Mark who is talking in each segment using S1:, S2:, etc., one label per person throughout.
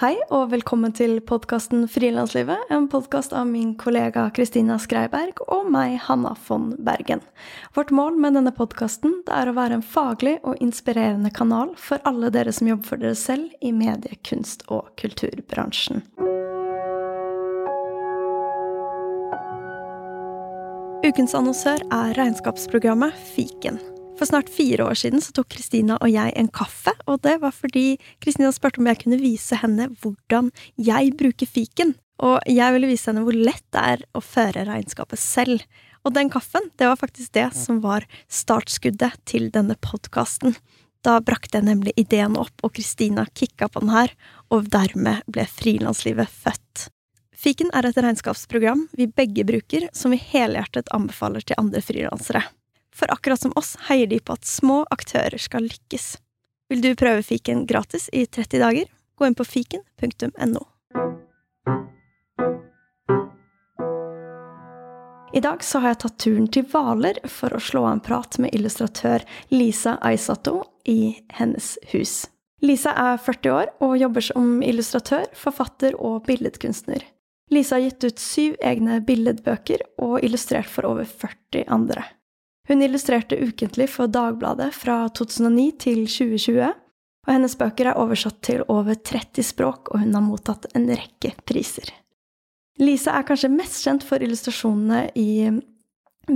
S1: Hei og velkommen til podkasten Frilanslivet, en podkast av min kollega Kristina Skreiberg og meg, Hanna von Bergen. Vårt mål med denne podkasten er å være en faglig og inspirerende kanal for alle dere som jobber for dere selv i medie-, kunst- og kulturbransjen. Ukens annonsør er regnskapsprogrammet Fiken. For snart fire år siden så tok Kristina og jeg en kaffe, og det var fordi Kristina spurte om jeg kunne vise henne hvordan jeg bruker fiken. Og jeg ville vise henne hvor lett det er å føre regnskapet selv. Og den kaffen, det var faktisk det som var startskuddet til denne podkasten. Da brakte jeg nemlig ideen opp, og Kristina kicka på den her, og dermed ble frilanslivet født. Fiken er et regnskapsprogram vi begge bruker, som vi helhjertet anbefaler til andre frilansere. For akkurat som oss heier de på at små aktører skal lykkes. Vil du prøve fiken gratis i 30 dager? Gå inn på fiken.no. I dag så har jeg tatt turen til Hvaler for å slå av en prat med illustratør Lisa Aisato i hennes hus. Lisa er 40 år og jobber som illustratør, forfatter og billedkunstner. Lisa har gitt ut syv egne billedbøker og illustrert for over 40 andre. Hun illustrerte ukentlig for Dagbladet fra 2009 til 2020, og hennes bøker er oversatt til over 30 språk, og hun har mottatt en rekke priser. Lisa er kanskje mest kjent for illustrasjonene i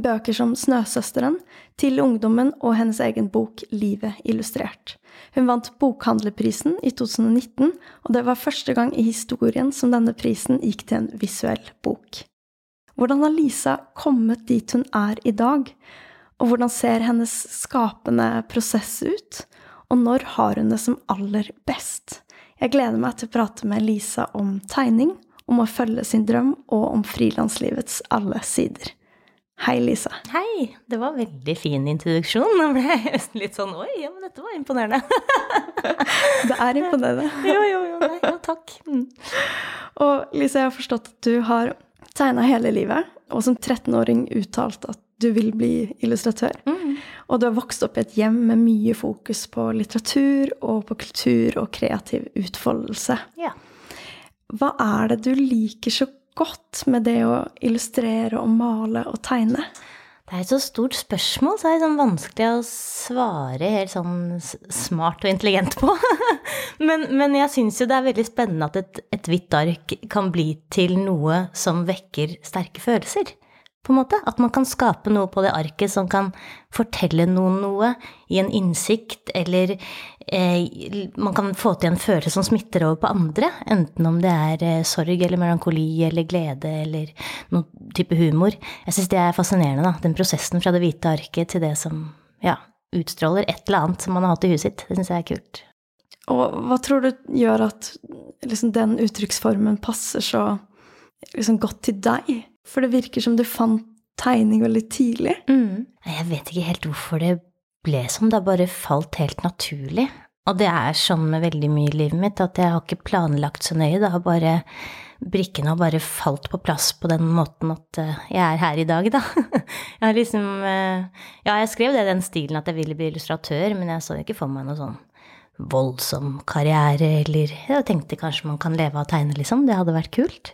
S1: bøker som Snøsøsteren, Til ungdommen og hennes egen bok Livet illustrert. Hun vant Bokhandlerprisen i 2019, og det var første gang i historien som denne prisen gikk til en visuell bok. Hvordan har Lisa kommet dit hun er i dag? Og hvordan ser hennes skapende prosess ut? Og når har hun det som aller best? Jeg gleder meg til å prate med Lisa om tegning, om å følge sin drøm og om frilanslivets alle sider. Hei, Lisa.
S2: Hei, det var veldig fin introduksjon. Nå ble jeg nesten litt sånn Oi, ja, men dette var imponerende.
S1: Det er imponerende.
S2: jo, jo, jo. Nei, jo takk. Mm.
S1: Og Lisa, jeg har forstått at du har tegna hele livet, og som 13-åring uttalt at du vil bli illustratør.
S2: Mm.
S1: Og du har vokst opp i et hjem med mye fokus på litteratur og på kultur og kreativ utfoldelse.
S2: Ja.
S1: Hva er det du liker så godt med det å illustrere og male og tegne?
S2: Det er et så stort spørsmål, så er det sånn vanskelig å svare helt sånn smart og intelligent på. men, men jeg syns jo det er veldig spennende at et, et hvitt ark kan bli til noe som vekker sterke følelser. På en måte. At man kan skape noe på det arket som kan fortelle noen noe i en innsikt, eller eh, man kan få til en følelse som smitter over på andre. Enten om det er eh, sorg eller melankoli eller glede eller noen type humor. Jeg syns det er fascinerende, da. Den prosessen fra det hvite arket til det som ja, utstråler et eller annet som man har hatt i huet sitt. Det syns jeg er kult.
S1: Og hva tror du gjør at liksom, den uttrykksformen passer så liksom, godt til deg? For det virker som du fant tegning veldig tidlig.
S2: Mm. Jeg vet ikke helt hvorfor det ble som det har bare falt helt naturlig. Og det er sånn med veldig mye i livet mitt, at jeg har ikke planlagt så nøye, det har bare Brikkene har bare falt på plass på den måten at eh, jeg er her i dag, da. Jeg har liksom eh, Ja, jeg skrev det i den stilen at jeg ville bli illustratør, men jeg så ikke for meg noe sånn voldsom karriere, eller Jeg tenkte kanskje man kan leve av å tegne, liksom. Det hadde vært kult.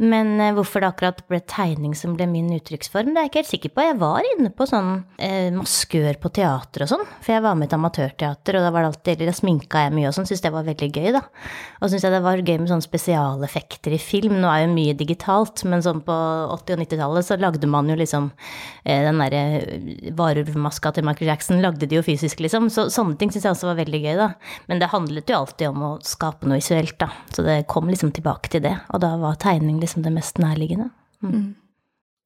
S2: Men eh, hvorfor det akkurat ble tegning som ble min uttrykksform, det er jeg ikke helt sikker på. Jeg var inne på sånn eh, maskør på teater og sånn, for jeg var med i et amatørteater, og da var det alltid, da sminka jeg mye og sånn, syntes det var veldig gøy, da. Og syntes jeg det var gøy med sånne spesialeffekter i film. Nå er jo mye digitalt, men sånn på 80- og 90-tallet så lagde man jo liksom eh, den derre varulvmaska til Michael Jackson, lagde de jo fysisk, liksom. Så sånne ting syns jeg også var veldig gøy, da. Men det handlet jo alltid om å skape noe visuelt, da. Så det kom liksom tilbake til det, og da var tegning liksom liksom det mest nærliggende.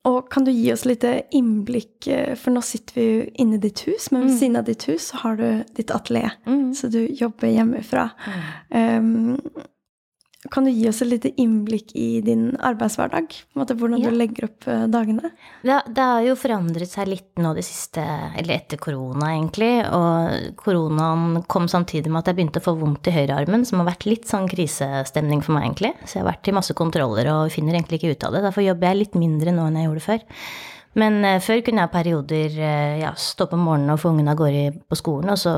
S1: Og kan du gi oss litt innblikk, eh, for nå sitter vi jo inne i ditt hus, men ved siden av ditt hus så har du ditt atelier, så du jobber hjemmefra. Um, kan du gi oss et lite innblikk i din arbeidshverdag? Hvordan
S2: Ja.
S1: du legger opp eh, dagene?
S2: Det, det har jo forandret seg litt nå det siste, eller etter korona egentlig. Og koronaen kom samtidig med at jeg begynte å få vondt i høyrearmen, som har vært litt sånn krisestemning for meg egentlig. Så jeg har vært i masse kontroller og finner egentlig ikke ut av det. Derfor jobber jeg litt mindre nå enn jeg gjorde før. Men eh, før kunne jeg perioder eh, ja, stå på morgenen og få ungene av gårde på skolen, og så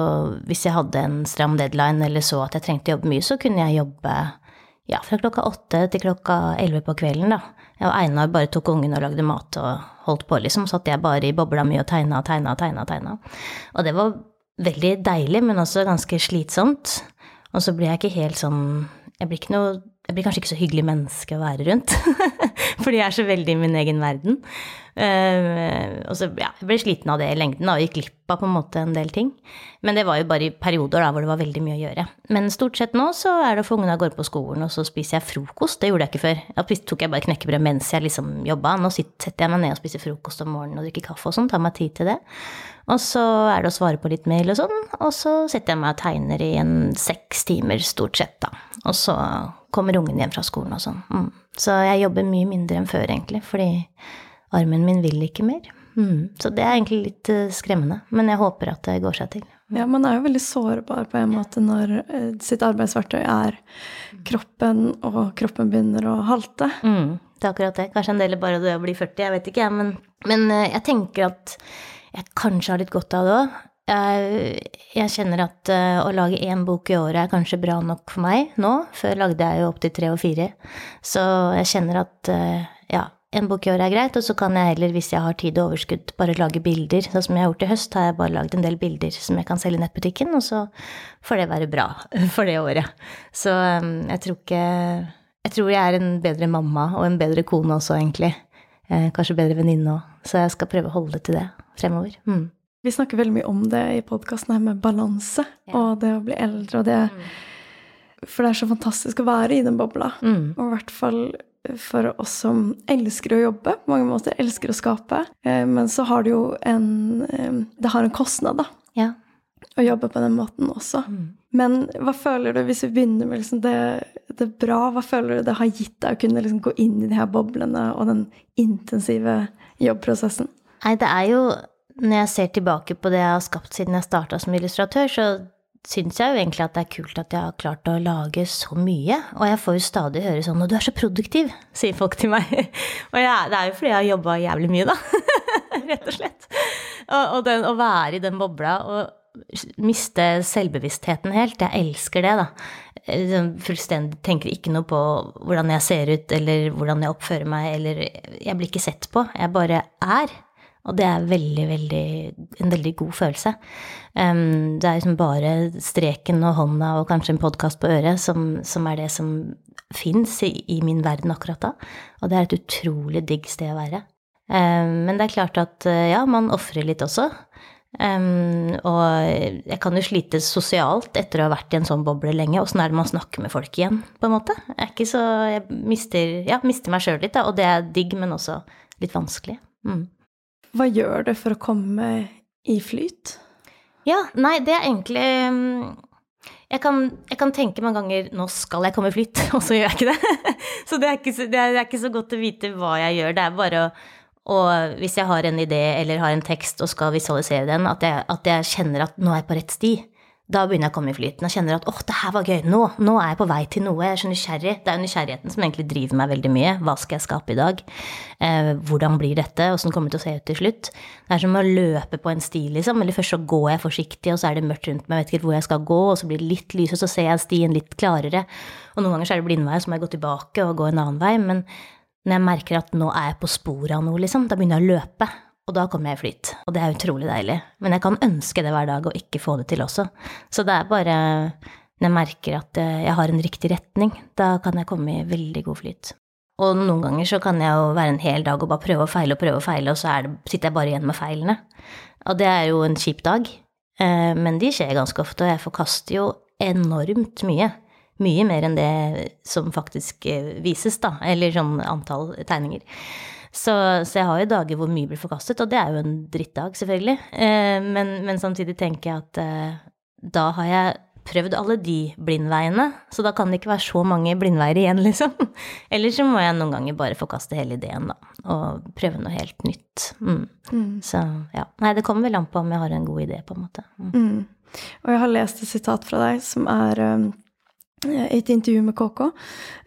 S2: hvis jeg hadde en stram deadline eller så at jeg trengte å jobbe mye, så kunne jeg jobbe ja, fra klokka åtte til klokka elleve på kvelden, da. Jeg og Einar bare tok ungen og lagde mat og holdt på, liksom. Satt jeg bare i bobla mi og tegna og tegna og tegna. Tegna. Og det var veldig deilig, men også ganske slitsomt. Og så blir jeg ikke helt sånn Jeg blir, ikke noe, jeg blir kanskje ikke så hyggelig menneske å være rundt. Fordi jeg er så veldig i min egen verden. Uh, og så ja, jeg ble sliten av det i lengden og gikk glipp av på en måte en del ting. Men det var jo bare i perioder da hvor det var veldig mye å gjøre. Men stort sett nå så er det å få ungene av gårde på skolen, og så spiser jeg frokost. Det gjorde jeg ikke før. Da tok jeg bare knekkebrød mens jeg liksom jobba. Nå setter jeg meg ned og spiser frokost om morgenen og drikker kaffe og sånn. Tar meg tid til det. Og så er det å svare på litt mail og sånn. Og så setter jeg meg og tegner i en seks timer stort sett, da. Og så kommer ungen hjem fra skolen og sånn. Mm. Så jeg jobber mye mindre enn før, egentlig, fordi armen min vil ikke mer. Mm. Så det er egentlig litt eh, skremmende. Men jeg håper at det går seg til.
S1: Ja, man er jo veldig sårbar på en måte når eh, sitt arbeidsverktøy er kroppen, og kroppen begynner å halte.
S2: Mm, det er akkurat det. Kanskje en del er bare det å bli 40, jeg vet ikke, jeg. Men, men eh, jeg tenker at jeg kanskje har litt godt av det òg. Jeg, kjenner at eh, å lage én bok i året er kanskje bra nok for meg nå. Før lagde jeg jo opptil tre og fire. Så jeg kjenner at eh, ja, en bok i året er greit, og så kan jeg heller, hvis jeg har tid og overskudd, bare lage bilder. Sånn som jeg har gjort i høst, har jeg bare lagd en del bilder som jeg kan selge i nettbutikken, og så får det være bra for det året. Så eh, jeg tror ikke Jeg tror jeg er en bedre mamma og en bedre kone også, egentlig. Kanskje bedre venninne òg. Så jeg skal prøve å holde til det fremover. Mm.
S1: Vi snakker veldig mye om det i podkasten her med balanse og det å bli eldre og det For det er så fantastisk å være i den bobla.
S2: Mm.
S1: Og i hvert fall for oss som elsker å jobbe, på mange måter elsker å skape. Eh, Men så har det jo en eh, Det har en kostnad, da,
S2: Ja.
S1: å jobbe på den måten også. Men hva føler du, hvis vi begynner med liksom det, det bra, hva føler du det har gitt deg å kunne liksom gå inn i de her boblene og den intensive jobbprosessen?
S2: Nei, det er jo Når jeg ser tilbake på det jeg har skapt siden jeg starta som illustratør, så syns jeg jo egentlig at det er kult at jeg har klart å lage så mye. Og jeg får jo stadig høre sånn 'Å, du er så produktiv', sier folk til meg. Og jeg, det er jo fordi jeg har jobba jævlig mye, da. Rett og slett. Og, og den, å være i den bobla og miste selvbevisstheten helt, jeg elsker det, da. Eh, sånn Fullstendig tenker ikke noe på hvordan jeg ser ut, eller hvordan jeg oppfører meg, eller Jeg blir ikke sett på, jeg bare er. Og det er veldig, veldig, en veldig god følelse. Um, det er liksom bare streken og hånda og kanskje en podkast på øret som, som er det som fins i, i min verden akkurat da. Og det er et utrolig digg sted å være. Um, men det er klart at uh, ja, man ofrer litt også. Um, og jeg kan jo slite sosialt etter å ha vært i en sånn boble lenge. Åssen er det man snakker med folk igjen, på en måte? Jeg, så, jeg mister, ja, mister meg sjøl litt, da. Og det er digg, men også litt vanskelig. Mm.
S1: Hva gjør det for å komme i flyt?
S2: Ja, nei, det er egentlig mm, jeg kan, jeg kan tenke mange ganger 'nå skal jeg komme i flyt', og så gjør jeg ikke det. Så det er ikke det er ikke så godt å vite hva jeg gjør. Det er bare å og hvis jeg har en idé eller har en tekst og skal visualisere den, at jeg, at jeg kjenner at nå er jeg på rett sti. Da begynner jeg å komme i flyten og kjenner at åh, det her var gøy. Nå, nå er jeg på vei til noe. Jeg er så nysgjerrig. Det er jo nysgjerrigheten som egentlig driver meg veldig mye. Hva skal jeg skape i dag? Eh, hvordan blir dette? Åssen kommer det til å se ut til slutt? Det er som å løpe på en sti, liksom. Eller først så går jeg forsiktig, og så er det mørkt rundt meg, jeg vet ikke hvor jeg skal gå, og så blir det litt lys, og så ser jeg stien litt klarere. Og noen ganger så er det blindvei, så må jeg gå tilbake og gå en annen vei. Men når jeg merker at nå er jeg på sporet av noe, liksom, da begynner jeg å løpe. Og da kommer jeg i flyt. Og det er utrolig deilig. Men jeg kan ønske det hver dag og ikke få det til også. Så det er bare når jeg merker at jeg har en riktig retning, da kan jeg komme i veldig god flyt. Og noen ganger så kan jeg jo være en hel dag og bare prøve og feile og prøve og feile, og så det, sitter jeg bare igjen med feilene. Og det er jo en kjip dag. Men de skjer ganske ofte, og jeg forkaster jo enormt mye. Mye mer enn det som faktisk eh, vises, da. Eller sånn antall tegninger. Så, så jeg har jo dager hvor mye blir forkastet, og det er jo en drittdag, selvfølgelig. Eh, men, men samtidig tenker jeg at eh, da har jeg prøvd alle de blindveiene, så da kan det ikke være så mange blindveier igjen, liksom. Eller så må jeg noen ganger bare forkaste hele ideen, da, og prøve noe helt nytt. Mm. Så ja. Nei, det kommer vel an på om jeg har en god idé, på en måte. Mm.
S1: Mm. Og jeg har lest et sitat fra deg som er um, et intervju med KK,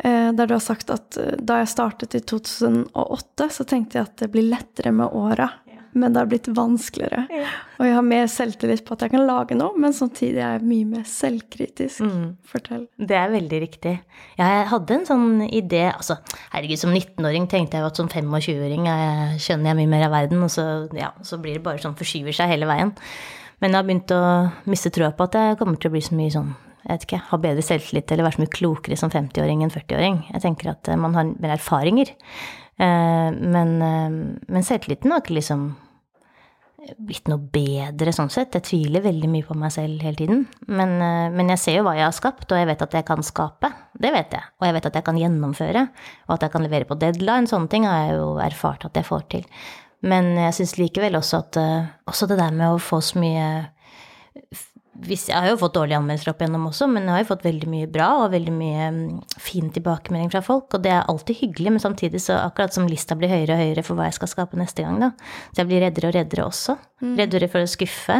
S1: eh, der du har sagt at eh, da jeg startet i 2008, så tenkte jeg at det blir lettere med åra. Men det har blitt vanskeligere. Og jeg har mer selvtillit på at jeg kan lage noe, men samtidig er jeg mye mer selvkritisk.
S2: Mm.
S1: Fortell.
S2: Det er veldig riktig. Jeg hadde en sånn idé Altså, herregud, som 19-åring tenkte jeg jo at som 25-åring skjønner jeg mye mer av verden, og så, ja, så blir det bare sånn forskyver seg hele veien. Men jeg har begynt å miste troa på at jeg kommer til å bli så mye sånn jeg vet ikke, ha bedre selvtillit eller være så mye klokere som 50-åring enn 40-åring. Jeg tenker at man har mer erfaringer. Men, men selvtilliten har ikke liksom blitt noe bedre sånn sett. Jeg tviler veldig mye på meg selv hele tiden. Men, men, jeg ser jo hva jeg har skapt, og jeg vet at jeg kan skape. Det vet jeg. Og jeg vet at jeg kan gjennomføre, og at jeg kan levere på deadline. Sånne ting har jeg jo erfart at jeg får til. Men jeg syns likevel også at også det der med å få så mye hvis, jeg har jo fått dårlige anmeldelser opp igjennom også, men jeg har jo fått veldig mye bra og veldig mye fin tilbakemelding fra folk. Og det er alltid hyggelig, men samtidig så akkurat som lista blir høyere og høyere for hva jeg skal skape neste gang, da. Så jeg blir reddere og reddere også. Mm. Reddere for å skuffe.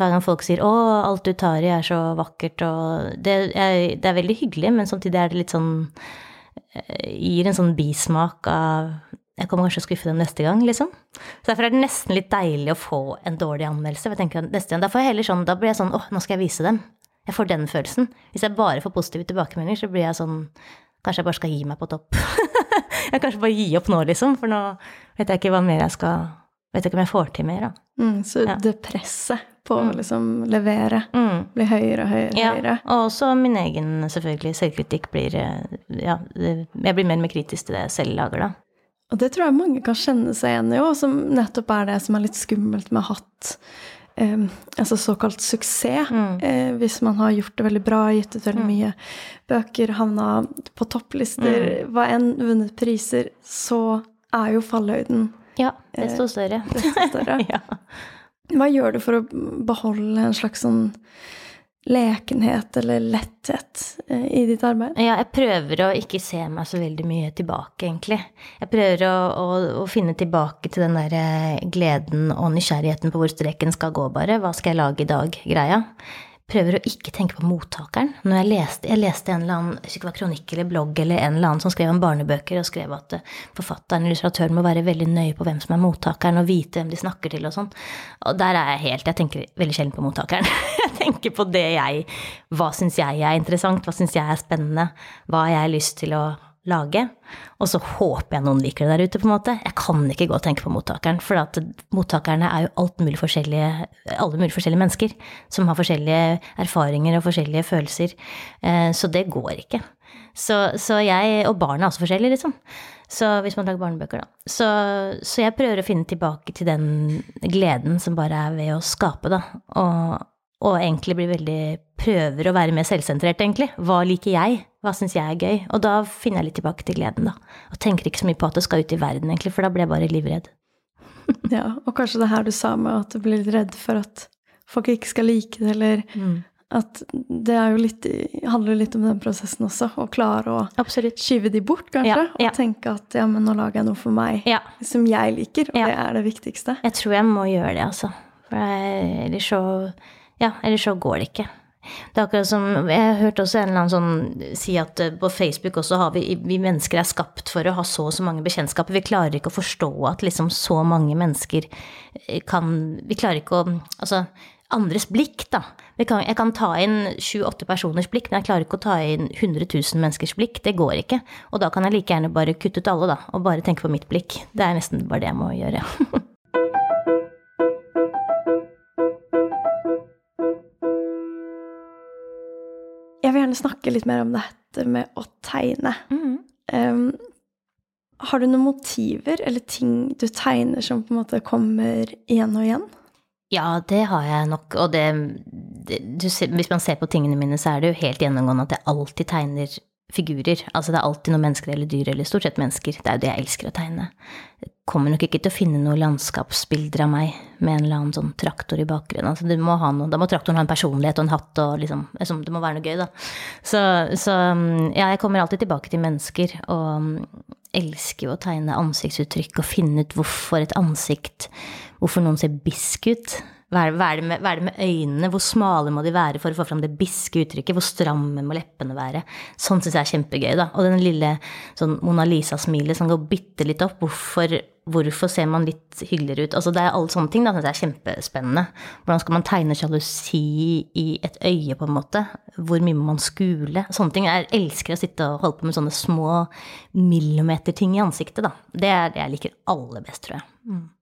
S2: Hver gang folk sier 'Å, alt du tar i er så vakkert', og det er, det er veldig hyggelig, men samtidig er det litt sånn Gir en sånn bismak av jeg kommer kanskje til å skuffe dem neste gang, liksom. Så derfor er det nesten litt deilig å få en dårlig anmeldelse. For jeg tenker neste gang, Da får jeg heller sånn, da blir jeg sånn åh, nå skal jeg vise dem. Jeg får den følelsen. Hvis jeg bare får positive tilbakemeldinger, så blir jeg sånn Kanskje jeg bare skal gi meg på topp. jeg kanskje bare gi opp nå, liksom, for nå vet jeg ikke hva mer jeg skal Vet jeg ikke om jeg får til mer, da.
S1: Mm, så ja. det presset på å mm. liksom levere mm. blir høyere og høyere,
S2: ja,
S1: høyere.
S2: Og også min egen selvfølgelig selvkritikk blir Ja, jeg blir mer og mer kritisk til det jeg selv lager, da.
S1: Og det tror jeg mange kan kjenne seg igjen i òg, som nettopp er det som er litt skummelt med hatt eh, altså såkalt suksess. Mm. Eh, hvis man har gjort det veldig bra, gitt ut veldig mm. mye bøker, havna på topplister, mm. hva enn vunnet priser, så er jo fallhøyden
S2: Ja, desto eh, større.
S1: Eh, desto større. ja. Hva gjør du for å beholde en slags sånn lekenhet eller letthet eh, i ditt arbeid?
S2: Ja, jeg prøver å ikke se meg så veldig mye tilbake, egentlig. Jeg prøver å, å, å finne tilbake til den der eh, gleden og nysgjerrigheten på hvor streken skal gå, bare. Hva skal jeg lage i dag, greia prøver å ikke tenke på mottakeren. Når jeg leste, jeg leste en eller annen ikke var kronikk eller blogg eller en eller annen som skrev om barnebøker, og skrev at forfatteren eller illustratøren, må være veldig nøye på hvem som er mottakeren, og vite hvem de snakker til og sånn. Og der er jeg helt Jeg tenker veldig sjelden på mottakeren. Jeg tenker på det jeg Hva syns jeg er interessant? Hva syns jeg er spennende? Hva har jeg lyst til å lage. Og så håper jeg noen liker det der ute, på en måte. Jeg kan ikke gå og tenke på mottakeren, for at mottakerne er jo alt mulig forskjellige, alle mulige forskjellige mennesker som har forskjellige erfaringer og forskjellige følelser. Eh, så det går ikke. Så, så jeg Og barna er også forskjellige, liksom. Så hvis man lager barnebøker, da. Så, så jeg prøver å finne tilbake til den gleden som bare er ved å skape, da. Og, og egentlig blir veldig Prøver å være mer selvsentrert, egentlig. Hva liker jeg? Hva syns jeg er gøy? Og da finner jeg litt tilbake til gleden, da. Og tenker ikke så mye på at det skal ut i verden, egentlig, for da blir jeg bare livredd.
S1: ja, og kanskje det her du sa med at du blir litt redd for at folk ikke skal like det, eller mm. at det er jo litt, handler litt om den prosessen også. Å klare å
S2: Absolutt.
S1: skyve de bort, kanskje. Ja, ja. Og tenke at ja, men nå lager jeg noe for meg
S2: ja.
S1: som jeg liker, og det er det viktigste.
S2: Jeg tror jeg må gjøre det, altså. For ellers så ja, eller så går det ikke. Det er akkurat som, Jeg har hørt også en eller annen sånn si at eh, på Facebook også har vi, vi mennesker er skapt for å ha så og så mange bekjentskaper. Vi klarer ikke å forstå at liksom så mange mennesker eh, kan Vi klarer ikke å Altså, andres blikk, da. Kan, jeg kan ta inn sju-åtte personers blikk, men jeg klarer ikke å ta inn 100 000 menneskers blikk. Det går ikke. Og da kan jeg like gjerne bare kutte ut alle, da, og bare tenke på mitt blikk. Det er nesten bare det jeg må gjøre.
S1: gjerne snakke litt mer om dette med å tegne. Mm. Um, har du noen motiver eller ting du tegner som på en måte kommer igjen og igjen?
S2: Ja, det har jeg nok, og det, det, du, Hvis man ser på tingene mine, så er det jo helt gjennomgående at jeg alltid tegner figurer. Altså det er alltid noen mennesker eller dyr, eller stort sett mennesker. Det er jo det jeg elsker å tegne. Kommer nok ikke til å finne noen landskapsbilder av meg med en eller annen sånn traktor i bakgrunnen. Altså må noe, da må traktoren ha en personlighet og en hatt og liksom liksom, Det må være noe gøy, da. Så, så ja, jeg kommer alltid tilbake til mennesker, og mm, elsker jo å tegne ansiktsuttrykk og finne ut hvorfor et ansikt Hvorfor noen ser bisk ut. Hva, er det med, hva er det med øynene? Hvor smale må de være for å få fram det biske uttrykket? Hvor stramme må leppene være? Sånn syns jeg er kjempegøy, da. Og den lille sånn Mona Lisa-smilet som går bitte litt opp. Hvorfor, hvorfor ser man litt hyggeligere ut? Altså det er alle sånne ting da, jeg er kjempespennende. Hvordan skal man tegne sjalusi i et øye, på en måte? Hvor mye må man skule? Sånne ting. Jeg elsker å sitte og holde på med sånne små millimeterting i ansiktet, da. Det er det jeg liker aller best, tror jeg.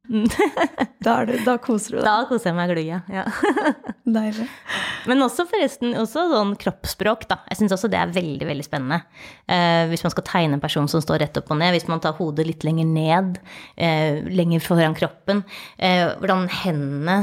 S1: Da, er det, da koser du deg.
S2: Da koser jeg meg glugg, ja.
S1: Deilig.
S2: Men også forresten også sånn kroppsspråk, da. Jeg syns også det er veldig veldig spennende. Eh, hvis man skal tegne en person som står rett opp og ned, hvis man tar hodet litt lenger ned, eh, lenger foran kroppen, eh, hvordan hendene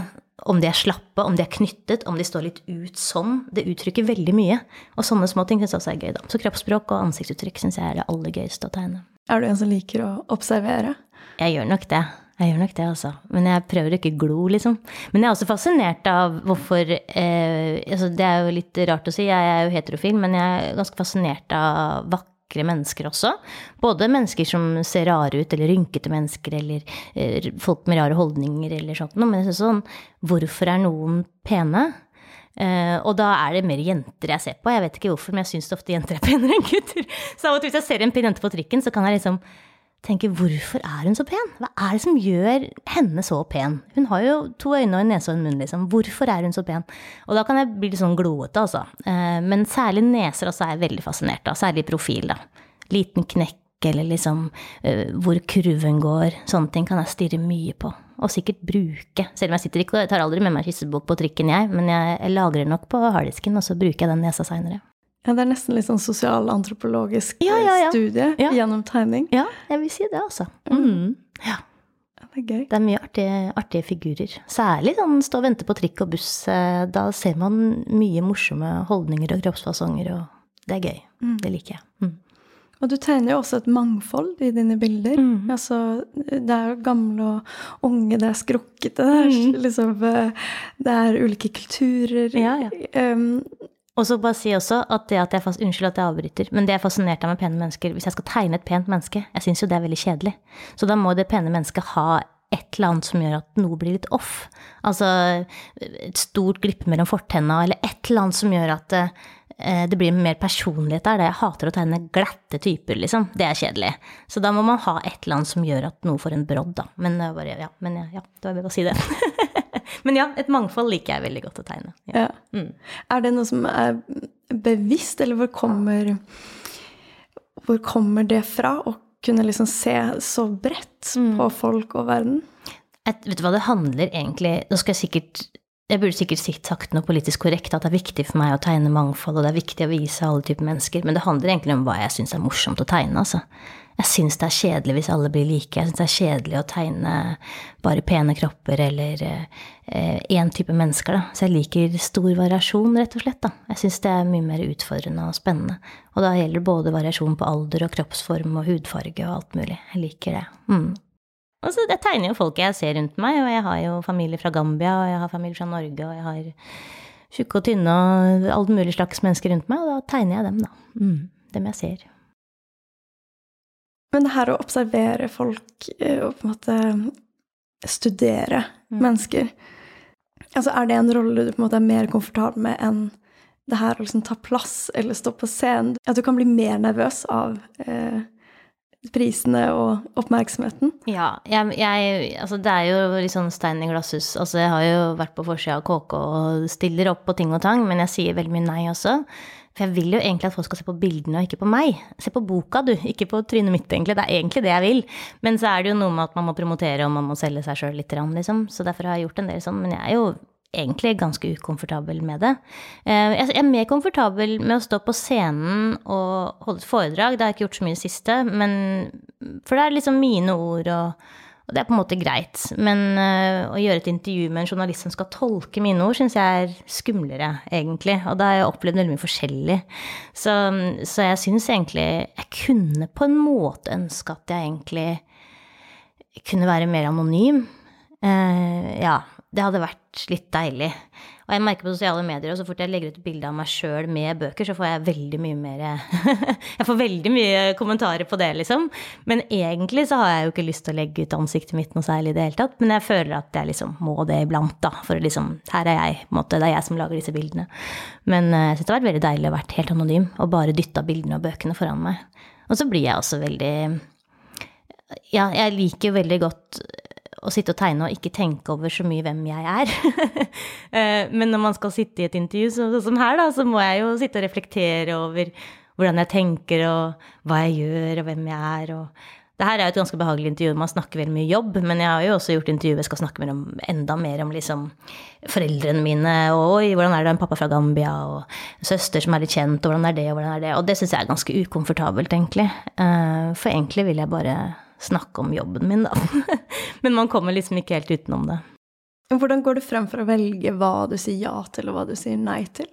S2: om de er slappe, om de er knyttet, om de står litt ut sånn. Det uttrykker veldig mye. Og sånne små ting syns jeg også er gøy, da. Så kroppsspråk og ansiktsuttrykk syns jeg er det aller gøyeste å tegne.
S1: Er du en som liker å observere?
S2: Jeg gjør nok det. Jeg gjør nok det, altså. Men jeg prøver ikke å glo, liksom. Men jeg er også fascinert av hvorfor eh, altså Det er jo litt rart å si, jeg er jo heterofil, men jeg er ganske fascinert av vakre mennesker også. Både mennesker som ser rare ut, eller rynkete mennesker, eller eh, folk med rare holdninger, eller sånt noe. Men jeg synes sånn Hvorfor er noen pene? Uh, og da er det mer jenter jeg ser på. Jeg vet ikke hvorfor, men jeg syns ofte jenter er penere enn gutter. Så av og til hvis jeg ser en pen jente på trikken, så kan jeg liksom tenke hvorfor er hun så pen? Hva er det som gjør henne så pen? Hun har jo to øyne og en nese og en munn, liksom. Hvorfor er hun så pen? Og da kan jeg bli litt sånn gloete, altså. Eh, men særlig neser også er jeg veldig fascinert av. Særlig profil, da. Liten knekk eller liksom eh, hvor kurven går. Sånne ting kan jeg stirre mye på. Og sikkert bruke. Selv om jeg sitter ikke og tar aldri med meg kyssebok på trikken, jeg. Men jeg, jeg lagrer nok på harddisken, og så bruker jeg den nesa seinere.
S1: Ja, det er nesten litt sånn sosialantropologisk
S2: Ja, ja, ja.
S1: studie
S2: Ja.
S1: gjennom tegning.
S2: Ja, jeg vil si det, altså. Mm. Ja.
S1: Ja, det er gøy.
S2: Det er mye artige, artige figurer. Særlig sånn stå og vente på trikk og buss. eh, Da ser man mye morsomme holdninger og kroppsfasonger, og det er gøy. Det liker jeg. Mm.
S1: Og du tegner jo også et mangfold i dine bilder.
S2: Mm.
S1: Altså, det er jo gamle og unge, det er skrukkete, det er
S2: Mhm.
S1: liksom eh, Det er ulike kulturer.
S2: Ja, ja.
S1: Um,
S2: Og så bare si også at det at jeg Unnskyld at jeg avbryter, men det er fascinert av med pene mennesker Hvis jeg skal tegne et pent menneske, jeg syns jo det er veldig kjedelig. Så da må det pene mennesket ha et eller annet som gjør at noe blir litt off. Altså et stort glipp mellom fortenna, eller et eller annet som gjør at eh, det blir mer personlighet der. Jeg hater å tegne glatte typer, liksom. Det er kjedelig. Så da må man ha et eller annet som gjør at noe får en brodd, da. Men det bare, ja, men ja, ja, det var bare å si det. men ja, et mangfold liker jeg veldig godt å tegne. Ja.
S1: ja.
S2: Mm.
S1: Er det noe som er bevisst, eller hvor kommer Hvor kommer det fra? Å kunne liksom se så bredt
S2: Mm.
S1: på folk og verden?
S2: Et, vet du hva det handler egentlig Nå skal jeg sikkert jeg burde sikkert sagt noe politisk korrekt, at det er viktig for meg å tegne mangfold, og det er viktig å vise alle typer mennesker, men det handler egentlig om hva jeg syns er morsomt å tegne, altså. Jeg syns det er kjedelig hvis alle blir like, jeg syns det er kjedelig å tegne bare pene kropper eller én type mennesker, da. Så jeg liker stor variasjon, rett og slett, da. Jeg syns det er mye mer utfordrende og spennende. Og da gjelder både variasjon på alder og kroppsform og hudfarge og alt mulig. Jeg liker det. Mm. Og jeg tegner jo folk jeg ser rundt meg, og jeg har jo familie fra Gambia, og jeg har familie fra Norge, og jeg har tjukke og tynne og alt mulig slags mennesker rundt meg, og da tegner jeg dem, da. Mm, dem jeg ser.
S1: Men det her å observere folk eh, og på en måte studere
S2: Mm.
S1: mennesker altså Er det en rolle du på en måte er mer komfortabel med enn det her å liksom ta plass eller stå på scenen? At du kan bli mer nervøs av eh, prisene og oppmerksomheten?
S2: Ja, jeg, jeg, altså det er jo litt sånn stein i glasshus. Altså jeg har jo vært på forsida av KK og stiller opp på ting og tang, men jeg sier veldig mye nei også. For jeg vil jo egentlig at folk skal se på bildene og ikke på meg. Se på boka, du, ikke på trynet mitt, egentlig. Det er egentlig det jeg vil. Men så er det jo noe med at man må promotere og man må selge seg sjøl litt, liksom. Så derfor har jeg gjort en del sånn. Men jeg er jo egentlig ganske ukomfortabel med det. Eh, Jeg er mer komfortabel med å stå på scenen og holde et foredrag. Det har jeg ikke gjort så mye i det siste, men For det er liksom mine ord og, Og det er på en måte greit. Men uh, å gjøre et intervju med en journalist som skal tolke mine ord, syns jeg er skumlere, egentlig. Og da har jeg opplevd veldig mye forskjellig. Så, så jeg syns egentlig Jeg kunne på en måte ønske at jeg egentlig kunne være mer anonym. Uh, ja, det hadde vært litt deilig. Og jeg merker på sosiale medier, og så fort jeg legger ut bilde av meg sjøl med bøker, så får jeg veldig mye mer Jeg får veldig mye kommentarer på det, liksom. Men egentlig så har jeg jo ikke lyst til å legge ut ansiktet mitt noe særlig i det hele tatt. Men jeg føler at jeg liksom må det iblant, da. For liksom Her er jeg, på en måte. Det er jeg som lager disse bildene. Men eh, jeg syns det har vært veldig deilig å være helt anonym og bare dytta bildene og bøkene foran meg. Og så blir jeg også veldig Ja, jeg liker jo veldig godt å sitte og tegne og ikke tenke over så mye hvem jeg er. Eh, men når man skal sitte i et intervju sånn som her, da, så må jeg jo sitte og reflektere over hvordan jeg tenker, og hva jeg gjør, og hvem jeg er. og det her er jo et ganske behagelig intervju. Man snakker veldig mye jobb, men jeg har jo også gjort intervju jeg skal snakke mer om, enda mer om liksom foreldrene mine, og oi, hvordan er det en pappa fra Gambia, og en søster som er litt kjent, og hvordan er det, og hvordan er det. Og det syns jeg er ganske ukomfortabelt, egentlig. Eh, for egentlig vil jeg bare snakke om jobben min, da. Men man kommer liksom ikke helt utenom det.
S1: Hvordan går du frem for å velge hva du sier ja til, og hva du sier nei til?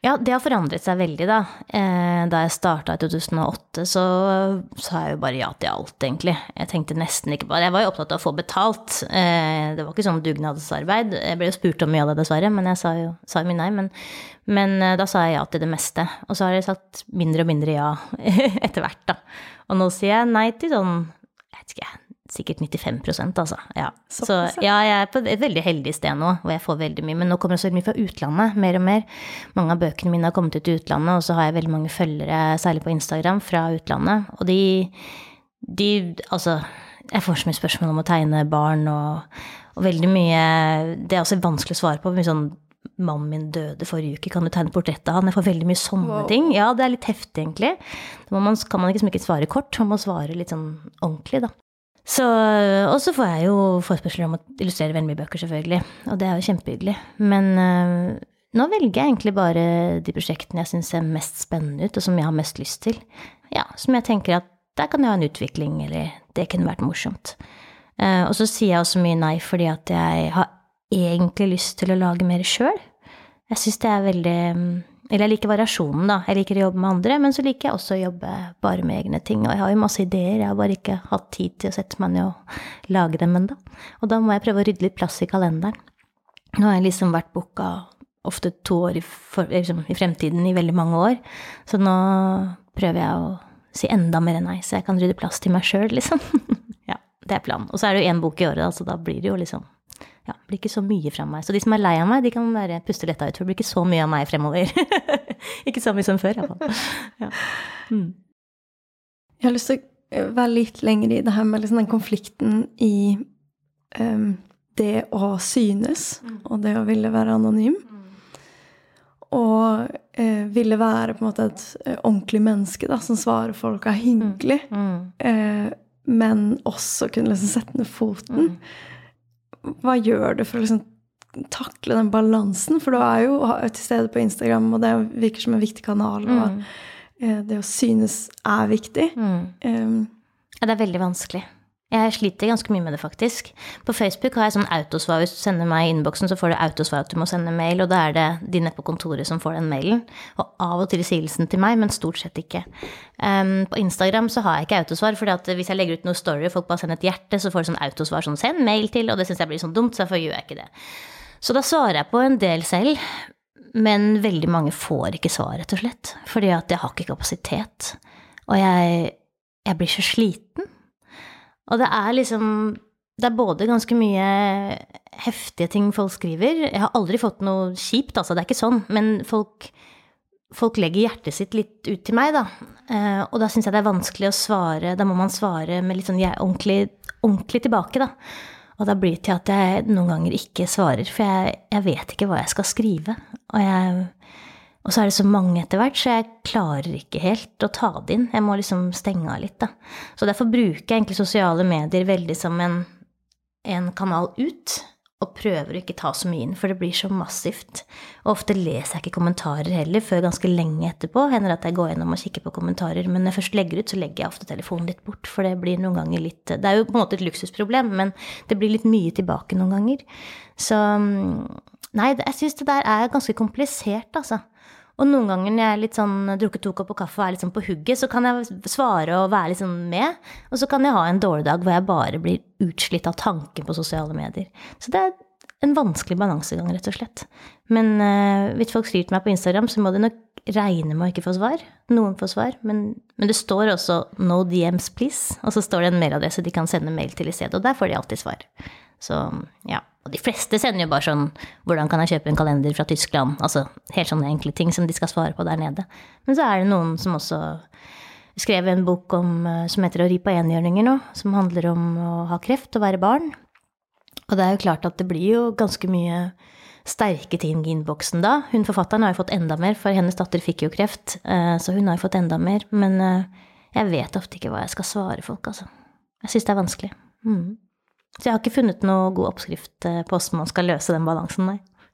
S2: Ja, det har forandret seg veldig, da. Eh, da jeg starta i 2008, så sa jeg jo bare ja til alt, egentlig. Jeg tenkte nesten ikke på. Jeg var jo opptatt av å få betalt. Eh, det var ikke sånn dugnadsarbeid. Jeg ble jo spurt om mye av det, dessverre, men jeg sa jo, sa mye nei. Men, men, eh, da sa jeg ja til det meste. Og så har jeg sagt mindre og mindre ja etter hvert, da. Og nå sier jeg nei til sånn vet ikke, sikkert 95 altså. Ja. Så ja, jeg er på et veldig heldig sted nå, hvor jeg får veldig mye. Men nå kommer det så mye fra utlandet, mer og mer. Mange av bøkene mine har kommet ut i utlandet, og så har jeg veldig mange følgere, særlig på Instagram, fra utlandet. Og de, de Altså, jeg får så mye spørsmål om å tegne barn, og, og veldig mye Det er også vanskelig å svare på. mye sånn Mannen min døde forrige uke, kan du tegne portrett av han? Jeg får veldig mye sånne wow. ting. Ja, det er litt heftig, egentlig. Da man, kan man liksom ikke svare kort, man må svare litt sånn ordentlig, da. Så, og så får jeg jo forespørsler om å illustrere veldig mye bøker, selvfølgelig. Og det er jo kjempehyggelig. Men øh, nå velger jeg egentlig bare de prosjektene jeg syns ser mest spennende ut, og som jeg har mest lyst til. Ja, Som jeg tenker at der kan jeg ha en utvikling, eller det kunne vært morsomt. Uh, og så sier jeg også mye nei fordi at jeg har egentlig lyst til å lage mer sjøl. Jeg syns det er veldig Eller jeg liker variasjonen, da. Jeg liker å jobbe med andre, men så liker jeg også å jobbe bare med egne ting. Og jeg har jo masse ideer, jeg har bare ikke hatt tid til å sette meg ned og lage dem ennå. Og da må jeg prøve å rydde litt plass i kalenderen. Nå har jeg liksom vært booka ofte to år i, for, liksom, i, fremtiden i veldig mange år, så nå prøver jeg å si enda mer nei, så jeg kan rydde plass til meg sjøl, liksom. ja, det er planen. Og så er det jo én bok i året, så da blir det jo liksom ja, blir ikke så mye fra meg. Så de som er lei av meg, de kan bare puste letta ut, for det blir ikke så mye av meg fremover. ikke så mye som før, iallfall. Ja. Mm.
S1: Jeg har lyst til å være litt lenger i det her med liksom den konflikten i um, det å synes, mm. og det å ville være anonym. Mm. Og uh, ville være på en måte et uh, ordentlig menneske da, som svarer folk er hyggelig. Mm. mm. Eh, men også kunne liksom sette ned foten. Hva gjør du for å liksom takle den balansen? For du er jo til stede på Instagram, og det virker som en viktig kanal. Og mm. Eh, det å synes er viktig. Mm. Um,
S2: ja, det er veldig vanskelig. Jeg sliter ganske mye med det, faktisk. På Facebook har jeg sånn autosvar. Hvis du sender meg i innboksen, så får du autosvar at du må sende mail, og da er det de nede på kontoret som får den mailen. Og av og til sier til meg, men stort sett ikke. Um, på Instagram så har jeg ikke autosvar, for hvis jeg legger ut noe story og folk bare sender et hjerte, så får du sånn autosvar sånn 'send mail til', og det syns jeg blir sånn dumt, så derfor gjør jeg ikke det. Så da svarer jeg på en del selv. Men veldig mange får ikke svar, rett og slett. Fordi at jeg har ikke kapasitet. Og jeg, jeg blir så sliten. Og det er liksom Det er både ganske mye heftige ting folk skriver. Jeg har aldri fått noe kjipt, altså, det er ikke sånn. Men folk, folk legger hjertet sitt litt ut til meg, da. Eh, og da syns jeg det er vanskelig å svare. Da må man svare med litt sånn jeg, ordentlig, ordentlig tilbake, da. Og da blir det til at jeg noen ganger ikke svarer, for jeg, jeg vet ikke hva jeg skal skrive. Og jeg og så er det så mange etter hvert, så jeg klarer ikke helt å ta det inn. Jeg må liksom stenge av litt, da. Så derfor bruker jeg egentlig sosiale medier veldig som en, en kanal ut. og prøver å ikke ta så mye inn, for det blir så massivt. Og ofte leser jeg ikke kommentarer heller før ganske lenge etterpå. Hender at jeg går gjennom og kikker på kommentarer. Men når jeg først legger ut, så legger jeg ofte telefonen litt bort, for det blir noen ganger litt Det er jo på en måte et luksusproblem, men det blir litt mye tilbake noen ganger. Så Nei, jeg syns det der er ganske komplisert, altså. Og noen ganger når jeg er litt sånn drukket to kopper kaffe og er litt sånn på hugget, så kan jeg svare og være litt sånn med. Og så kan jeg ha en dårlig dag hvor jeg bare blir utslitt av tanken på sosiale medier. Så det er en vanskelig balansegang, rett og slett. Men uh, hvis folk skriver til meg på Instagram, så må de nok regne med å ikke få svar. Noen får svar, men, men, det står også 'no DMs, please', og så står det en mailadresse de kan sende mail til i stedet, og der får de alltid svar. Så ja. Og de fleste sender jo bare sånn 'Hvordan kan jeg kjøpe en kalender fra Tyskland?' Altså helt sånne enkle ting som de skal svare på der nede. Men så er det noen som også skrev en bok om, eh, som heter 'Å ri på enhjørninger' nå, som handler om å ha kreft og være barn. Og det er jo klart at det blir jo ganske mye sterke ting i innboksen da. Hun forfatteren har jo fått enda mer, for hennes datter fikk jo kreft, eh, så hun har jo fått enda mer. Men eh, jeg vet ofte ikke hva jeg skal svare folk, altså. Jeg syns det er vanskelig. Mm. Så jeg har ikke funnet noe god oppskrift eh, på hvordan man skal løse den balansen, nei.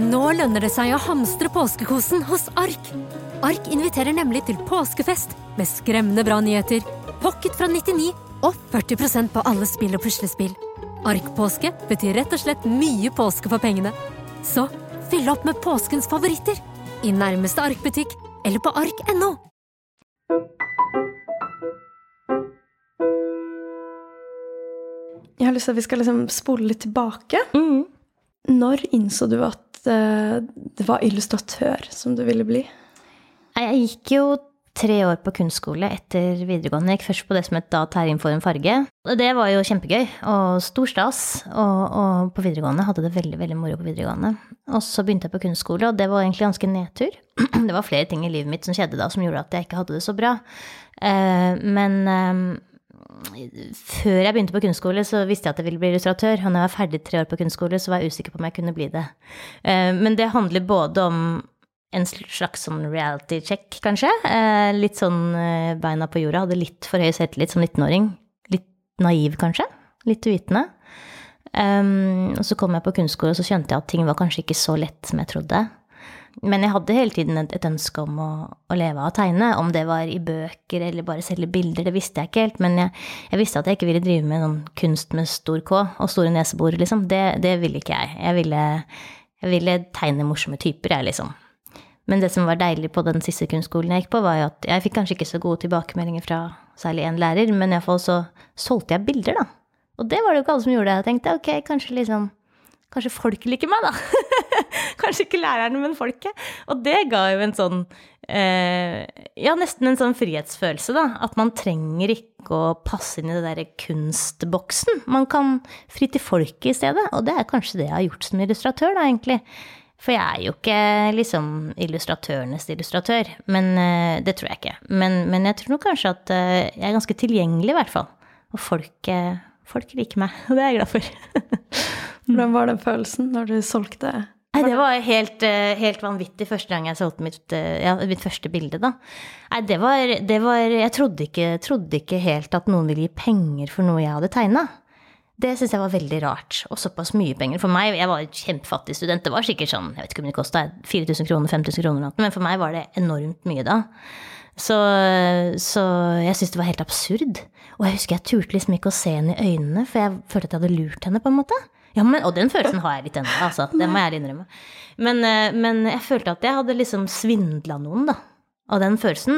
S3: Nå lønner det seg å hamstre påskekosen hos Ark. Ark inviterer nemlig til påskefest med skremmende bra nyheter, pocket fra 99 og 40% på alle spill og puslespill. Ark-påske betyr rett og slett mye påske for pengene. Så fyll opp med påskens favoritter i nærmeste Ark-butikk eller på ark.no.
S1: Jeg har lyst til at vi skal liksom spole litt tilbake.
S2: Mm.
S1: Når innså du at eh, det var illustratør som du ville bli?
S2: Jeg gikk jo tre år på kunstskole etter videregående. Jeg gikk først på det som het da Terring for en farge. Det var jo kjempegøy og stor stas. Og, og på videregående hadde det veldig veldig moro på videregående. Og så begynte jeg på kunstskole, og det var egentlig ganske nedtur. Det var flere ting i livet mitt som skjedde da som gjorde at jeg ikke hadde det så bra. Eh, men eh, før jeg begynte på kunstskole, så visste jeg at jeg ville bli illustratør. Og når jeg var ferdig tre år på kunstskole, så var jeg usikker på om jeg kunne bli det. Eh, Men det handler både om en slags sånn reality check, kanskje. Eh, Litt sånn eh, beina på jorda. Hadde litt for høy selvtillit som 19-åring. Litt naiv, kanskje. Litt uvitende. Og så kom jeg på kunstskole, og så skjønte jeg at ting var kanskje ikke så lett som jeg trodde. Men jeg hadde hele tiden et, et ønske om å, å leve av å tegne. Om det var i bøker eller bare selge bilder, det visste jeg ikke helt. Men jeg, jeg visste at jeg ikke ville drive med noen kunst med stor K og store nesebor, liksom. Det, det ville ikke jeg. Jeg ville, jeg ville tegne morsomme typer, jeg, liksom. Men det som var deilig på den siste kunstskolen jeg gikk på, var jo at jeg fikk kanskje ikke så gode tilbakemeldinger fra særlig én lærer, men iallfall så solgte jeg bilder, da. Og det var det jo ikke alle som gjorde. Jeg tenkte ok, kanskje liksom Kanskje folket liker meg, da. kanskje ikke lærerne, men folket. Og det ga jo en sånn eh, Ja, nesten en sånn frihetsfølelse, da. At man trenger ikke å passe inn i det derre kunstboksen. Man kan fri til folket i stedet. Og det er kanskje det jeg har gjort som illustratør, da, egentlig. For jeg er jo ikke liksom illustratørenes illustratør. Men eh, det tror jeg ikke. Men, men jeg tror nok kanskje at eh, jeg er ganske tilgjengelig, i hvert fall. Og folk, folk liker meg, og det er jeg glad for.
S1: Hvordan var den følelsen når du solgte?
S2: Nei, det var helt, eh, helt vanvittig første gang jeg solgte mitt, eh, ja, mitt første bilde, da. Nei, det var, det var Jeg trodde ikke, trodde ikke helt at noen ville gi penger for noe jeg hadde tegna. Det syns jeg var veldig rart. Og såpass mye penger. For meg, jeg var kjempefattig student. Det var sikkert sånn, jeg vet ikke om det kosta 4000 kroner, 5000 kroner, men for meg var det enormt mye da. Så, så jeg syntes det var helt absurd. Og jeg husker jeg turte liksom ikke å se henne i øynene, for jeg følte at jeg hadde lurt henne, på en måte. Ja, men, og den følelsen har jeg litt ennå, altså. Det må jeg ærlig innrømme. Men, eh, men jeg følte at jeg hadde liksom svindla noen, da. Og den følelsen,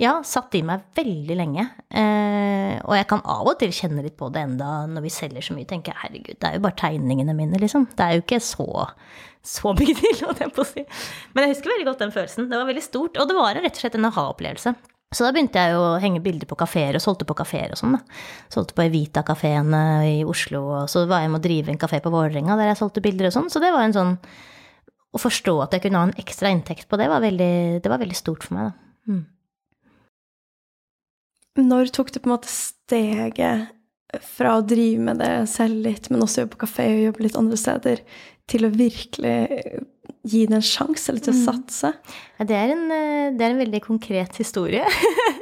S2: ja, satt i meg veldig lenge. Eh, og jeg kan av og til kjenne litt på det enda når vi selger så mye. tenker jeg, herregud, det er jo bare tegningene mine, liksom. Det er jo ikke så, så mye til, holdt jeg på å si. Men jeg husker veldig godt den følelsen. Det var veldig stort. Og det var rett og slett en aha-opplevelse. Så da begynte jeg å henge bilder på kafeer, og solgte på kafeer og sånn, da. Solgte på Evita-kafeene i Oslo, og så var jeg med å drive en kafé på Vålerenga der jeg solgte bilder og sånn, så det var en sånn Å forstå at jeg kunne ha en ekstra inntekt på det, var veldig, det var veldig stort for meg, da. Mm.
S1: Når tok du på en måte steget fra å drive med det selv litt, men også jobbe på kafé og jobbe litt andre steder, til å virkelig gi det en sjanse, eller til å satse?
S2: Ja, det, er en, eh, det er en veldig konkret historie.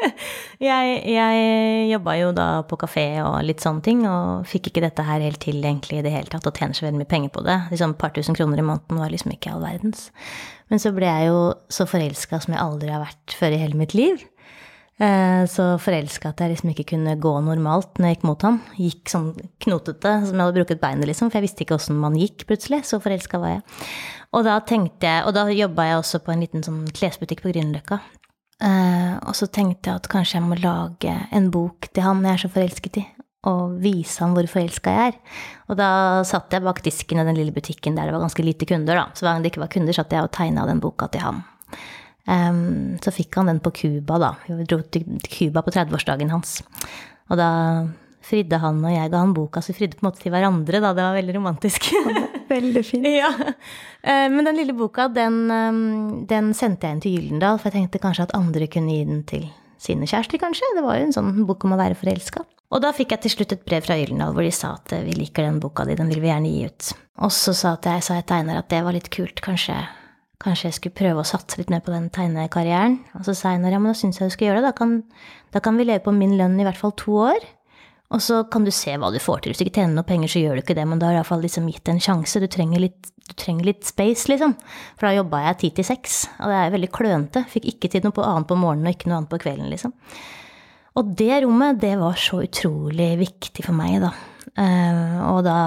S2: jeg jeg jobba jo da på kafé og litt sånne ting, og fikk ikke dette her helt til egentlig i det hele tatt, og tjener så veldig mye penger på det. Liksom et par tusen kroner i måneden var liksom ikke all verdens. Men så ble jeg jo så forelska som jeg aldri har vært før i hele mitt liv. Eh, Så forelska at jeg liksom ikke kunne gå normalt når jeg gikk mot han. Gikk sånn knotete, som jeg hadde brukket beinet, liksom, for jeg visste ikke åssen man gikk plutselig. Så forelska var jeg. Og da tenkte jeg, og da jobba jeg også på en liten sånn klesbutikk på Grünerløkka. Eh, og så tenkte jeg at kanskje jeg må lage en bok til han jeg er så forelsket i. Og vise ham hvor forelska jeg er. Og da satt jeg bak disken i den lille butikken der det var ganske lite kunder, da. Så hver gang det ikke var kunder, satt jeg og tegna den boka til han. Ehm, så fikk han den på Cuba, da. Vi dro til Cuba på 30-årsdagen hans. Og da fridde han og jeg ga han boka, så vi fridde på en måte til hverandre, da. Det var veldig romantisk.
S1: Veldig fint.
S2: ja. Uh, Men den lille boka, den, um, den sendte jeg inn til Gyldendal, for jeg tenkte kanskje at andre kunne gi den til sine kjærester, kanskje. Det var jo en sånn bok om å være forelska. Og da fikk jeg til slutt et brev fra Gyldendal hvor de sa at eh, vi liker den boka di, den vil vi gjerne gi ut. Og så sa, jeg, sa jeg til Einar at det var litt kult, kanskje, kanskje jeg skulle prøve å satse litt mer på den tegnekarrieren. Og så sa Einar ja, men da syns jeg du skal gjøre det, da kan, da kan vi leve på min lønn i hvert fall to år. Og så kan du se hva du får til. Hvis du ikke tjener noe penger, så gjør du ikke det, men da har du iallfall liksom gitt en sjanse. Du trenger litt, du trenger litt space, liksom. For da jobba jeg ti til seks, og det er veldig klønete. Fikk ikke tid noe annet på morgenen og ikke noe annet på kvelden, liksom. Og det rommet, det var så utrolig viktig for meg, da. Eh, og da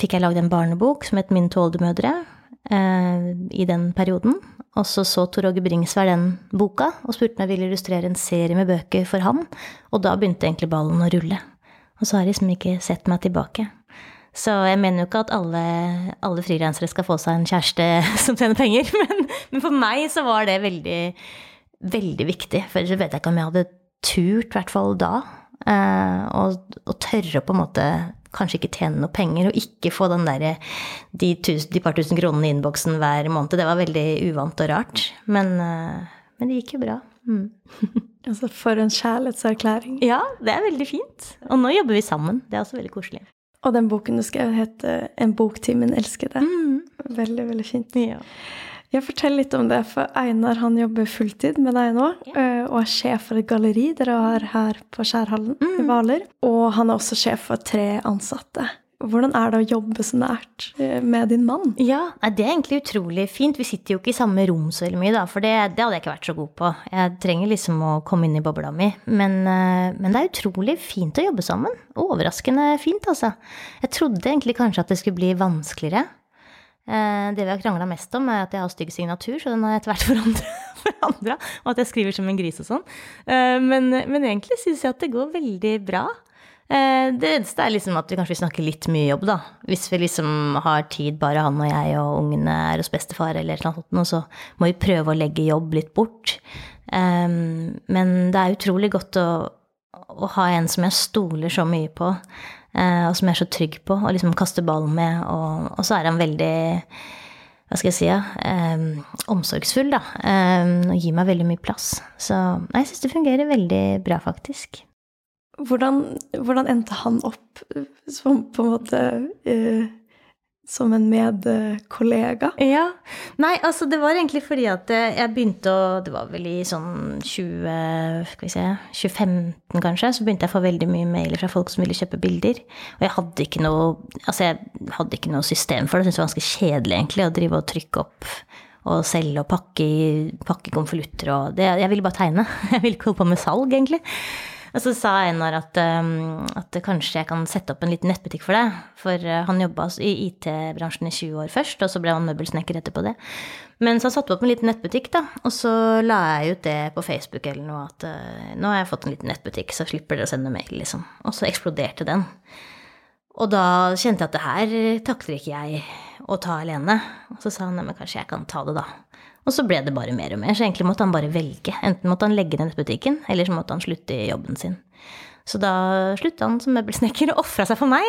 S2: fikk jeg lagd en barnebok som het Min eh, i den perioden. Og så så Tor Åge Bringsvær den boka og spurte om jeg ville illustrere en serie med bøker for han. Og da begynte egentlig ballen å rulle. Og så har jeg liksom ikke sett meg tilbake. Så jeg mener jo ikke at alle, alle frilansere skal få seg en kjæreste som tjener penger, men, men for meg så var det veldig, veldig viktig. For ellers vet jeg ikke om jeg hadde turt, i hvert fall da, eh, å tørre å på en måte kanskje ikke tjene noe penger, og ikke få den derre de, tusen, de par tusen kronene i innboksen hver måned. Det var veldig uvant og rart. Men, eh, men det gikk jo bra. Mm.
S1: Altså, for en kjærlighetserklæring.
S2: Ja, det er veldig fint. Og nå jobber vi sammen. Det er også veldig koselig.
S1: Og den boken du skrev, heter 'En bok til min elskede'. Veldig, veldig fint.
S2: Ja.
S1: Jeg fortell litt om det, for Einar han jobber fulltid med deg nå, eh, og er sjef for et galleri dere har her på Skjærhallen i Hvaler. Og han er også sjef for tre ansatte. Hvordan er det å jobbe så nært eh, med din mann?
S2: Ja, det er egentlig utrolig fint. Vi sitter jo ikke i samme rom så veldig mye, da, for det, det hadde jeg ikke vært så god på. Jeg trenger liksom å komme inn i bobla mi. Men, eh, men det er utrolig fint å jobbe sammen. Overraskende fint, altså. Jeg trodde egentlig kanskje at det skulle bli vanskeligere. Eh, Det vi har krangla mest om, er at jeg har stygg signatur, så den har jeg etter hvert forandra. forandra, og at jeg skriver som en gris og sånn. Eh, Men, men egentlig syns jeg at det går veldig bra. Eh, Det eneste er liksom at vi kanskje snakker litt mye jobb, da. Hvis vi liksom har tid, bare han og jeg og ungene er hos bestefar eller noe så må vi prøve å legge jobb litt bort. Men det er utrolig godt å, å ha en som jeg stoler så mye på, og som jeg er så trygg på, og liksom kaste ballen med, og, og så er han veldig hva skal jeg si, eh, omsorgsfull, da, eh, og gir meg veldig mye plass. Så nei, jeg syns det fungerer veldig bra, faktisk.
S1: Hvordan, hvordan endte han opp eh, som på en måte eh, som en medkollega?
S2: Ja. Nei, altså det var egentlig fordi at eh, jeg begynte å Det var vel i sånn 20, skal vi se, 2015 kanskje, så begynte jeg å få veldig mye mailer fra folk som ville kjøpe bilder. Og jeg hadde ikke noe altså jeg hadde ikke noe system for det. Jeg syntes det var ganske kjedelig egentlig å drive og trykke opp og selge og pakke, pakke konvolutter og det, Jeg ville bare tegne. Jeg ville ikke holde på med salg, egentlig. Og så sa Einar at, um, at kanskje jeg kan sette opp en liten nettbutikk for deg. For uh, han jobba i IT-bransjen i 20 år først, og så ble han møbelsnekker etterpå det. Men så satte opp en liten nettbutikk, da. Og så la jeg ut det på Facebook eller noe at uh, nå har jeg fått en liten nettbutikk, så slipper dere å sende mail, liksom. Og så eksploderte den. Og da kjente jeg at det her takler ikke jeg å ta alene. Og så sa han nei, men kanskje jeg kan ta det, da. Og så ble det bare mer og mer, så egentlig måtte han bare velge. Enten måtte han legge ned nettbutikken, eller så måtte han slutte i jobben sin. Så da slutta han som møbelsnekker og ofra seg for meg.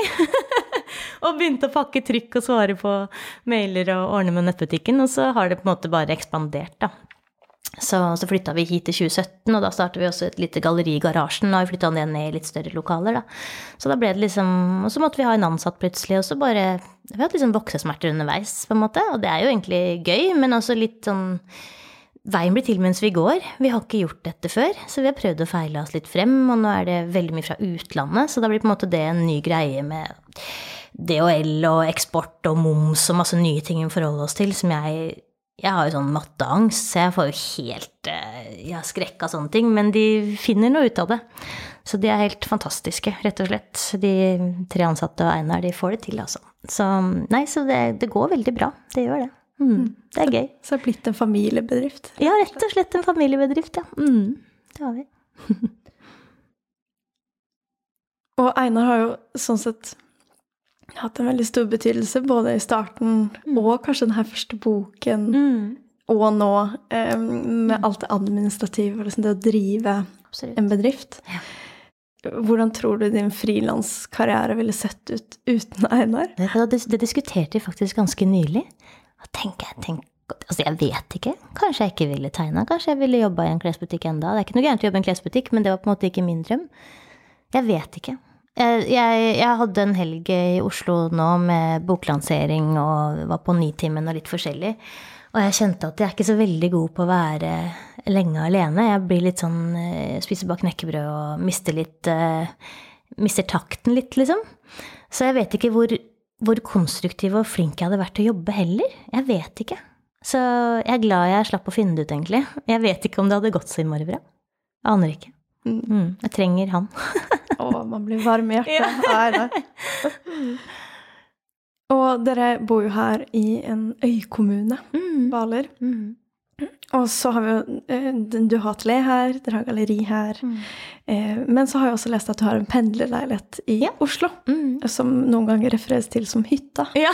S2: og begynte å pakke trykk og svare på mailer og ordne med nettbutikken. Og så har det på en måte bare ekspandert, da. Så, så flytta vi hit i 2017, og da startet vi også et lite galleri i garasjen. Og vi flytta ned, ned i litt større lokaler, da. Så da ble det liksom Og så måtte vi ha en ansatt plutselig, og så bare Vi har hatt liksom voksesmerter underveis, på en måte. Og det er jo egentlig gøy, men også litt sånn Veien blir til mens vi går. Vi har ikke gjort dette før, så vi har prøvd å feile oss litt frem. Og nå er det veldig mye fra utlandet, så da blir på en måte det en ny greie med DHL og eksport og moms og masse nye ting vi forholder oss til, som jeg jeg har jo sånn matteangst, så jeg får jo helt eh, Jeg har skrekk av sånne ting, men de finner noe ut av det. Så de er helt fantastiske, rett og slett. De tre ansatte og Einar, de får det til, altså. Så nei, så det, det går veldig bra. Det gjør det. Mm, det er gøy.
S1: Så det har blitt en familiebedrift.
S2: Ja, rett og slett en familiebedrift, ja. Mm, det har vi.
S1: Og Einar har jo sånn sett hatt en veldig stor betydelse, både i starten og kanskje den her første boken, og nå, eh, med alt det administrative, og liksom det å drive
S2: Absolutt.
S1: en bedrift.
S2: Ja.
S1: Hvordan tror du din frilanskarriere ville sett ut uten Einar?
S2: Det, det, det diskuterte vi faktisk ganske nylig. Og tenker jeg? Tenk, altså, jeg vet ikke. Kanskje jeg ikke ville tegna. Kanskje jeg ville jobba i en klesbutikk enda. Det er ikke noe gærent å jobbe i en klesbutikk, men det var på en måte ikke min drøm. Jeg vet ikke. Jeg, jeg, hadde en helg i Oslo nå med boklansering og var på Nitimen og litt forskjellig. Og jeg kjente at jeg er ikke så veldig god på å være lenge alene. Jeg blir litt sånn eh, Spiser bare knekkebrød og mister litt eh, Mister takten litt, liksom. Så jeg vet ikke hvor, hvor konstruktiv og flink jeg hadde vært til å jobbe heller. Jeg vet ikke. Så jeg er glad jeg slapp å finne det ut, egentlig. Jeg vet ikke om det hadde gått så innmari bra. Aner ikke. Mm, jeg trenger han.
S1: Å, man blir varm i hjertet av Einar. Og dere bor jo her i en øykommune,
S2: Mm.
S1: Hvaler.
S2: Mm.
S1: Og så har vi jo eh, Du har atelier her, dere har galleri her. Eh, Men så har jeg også lest at du har en pendlerleilighet i
S2: Ja.
S1: Oslo.
S2: Mm.
S1: Som noen ganger refereres til som hytta.
S2: Ja.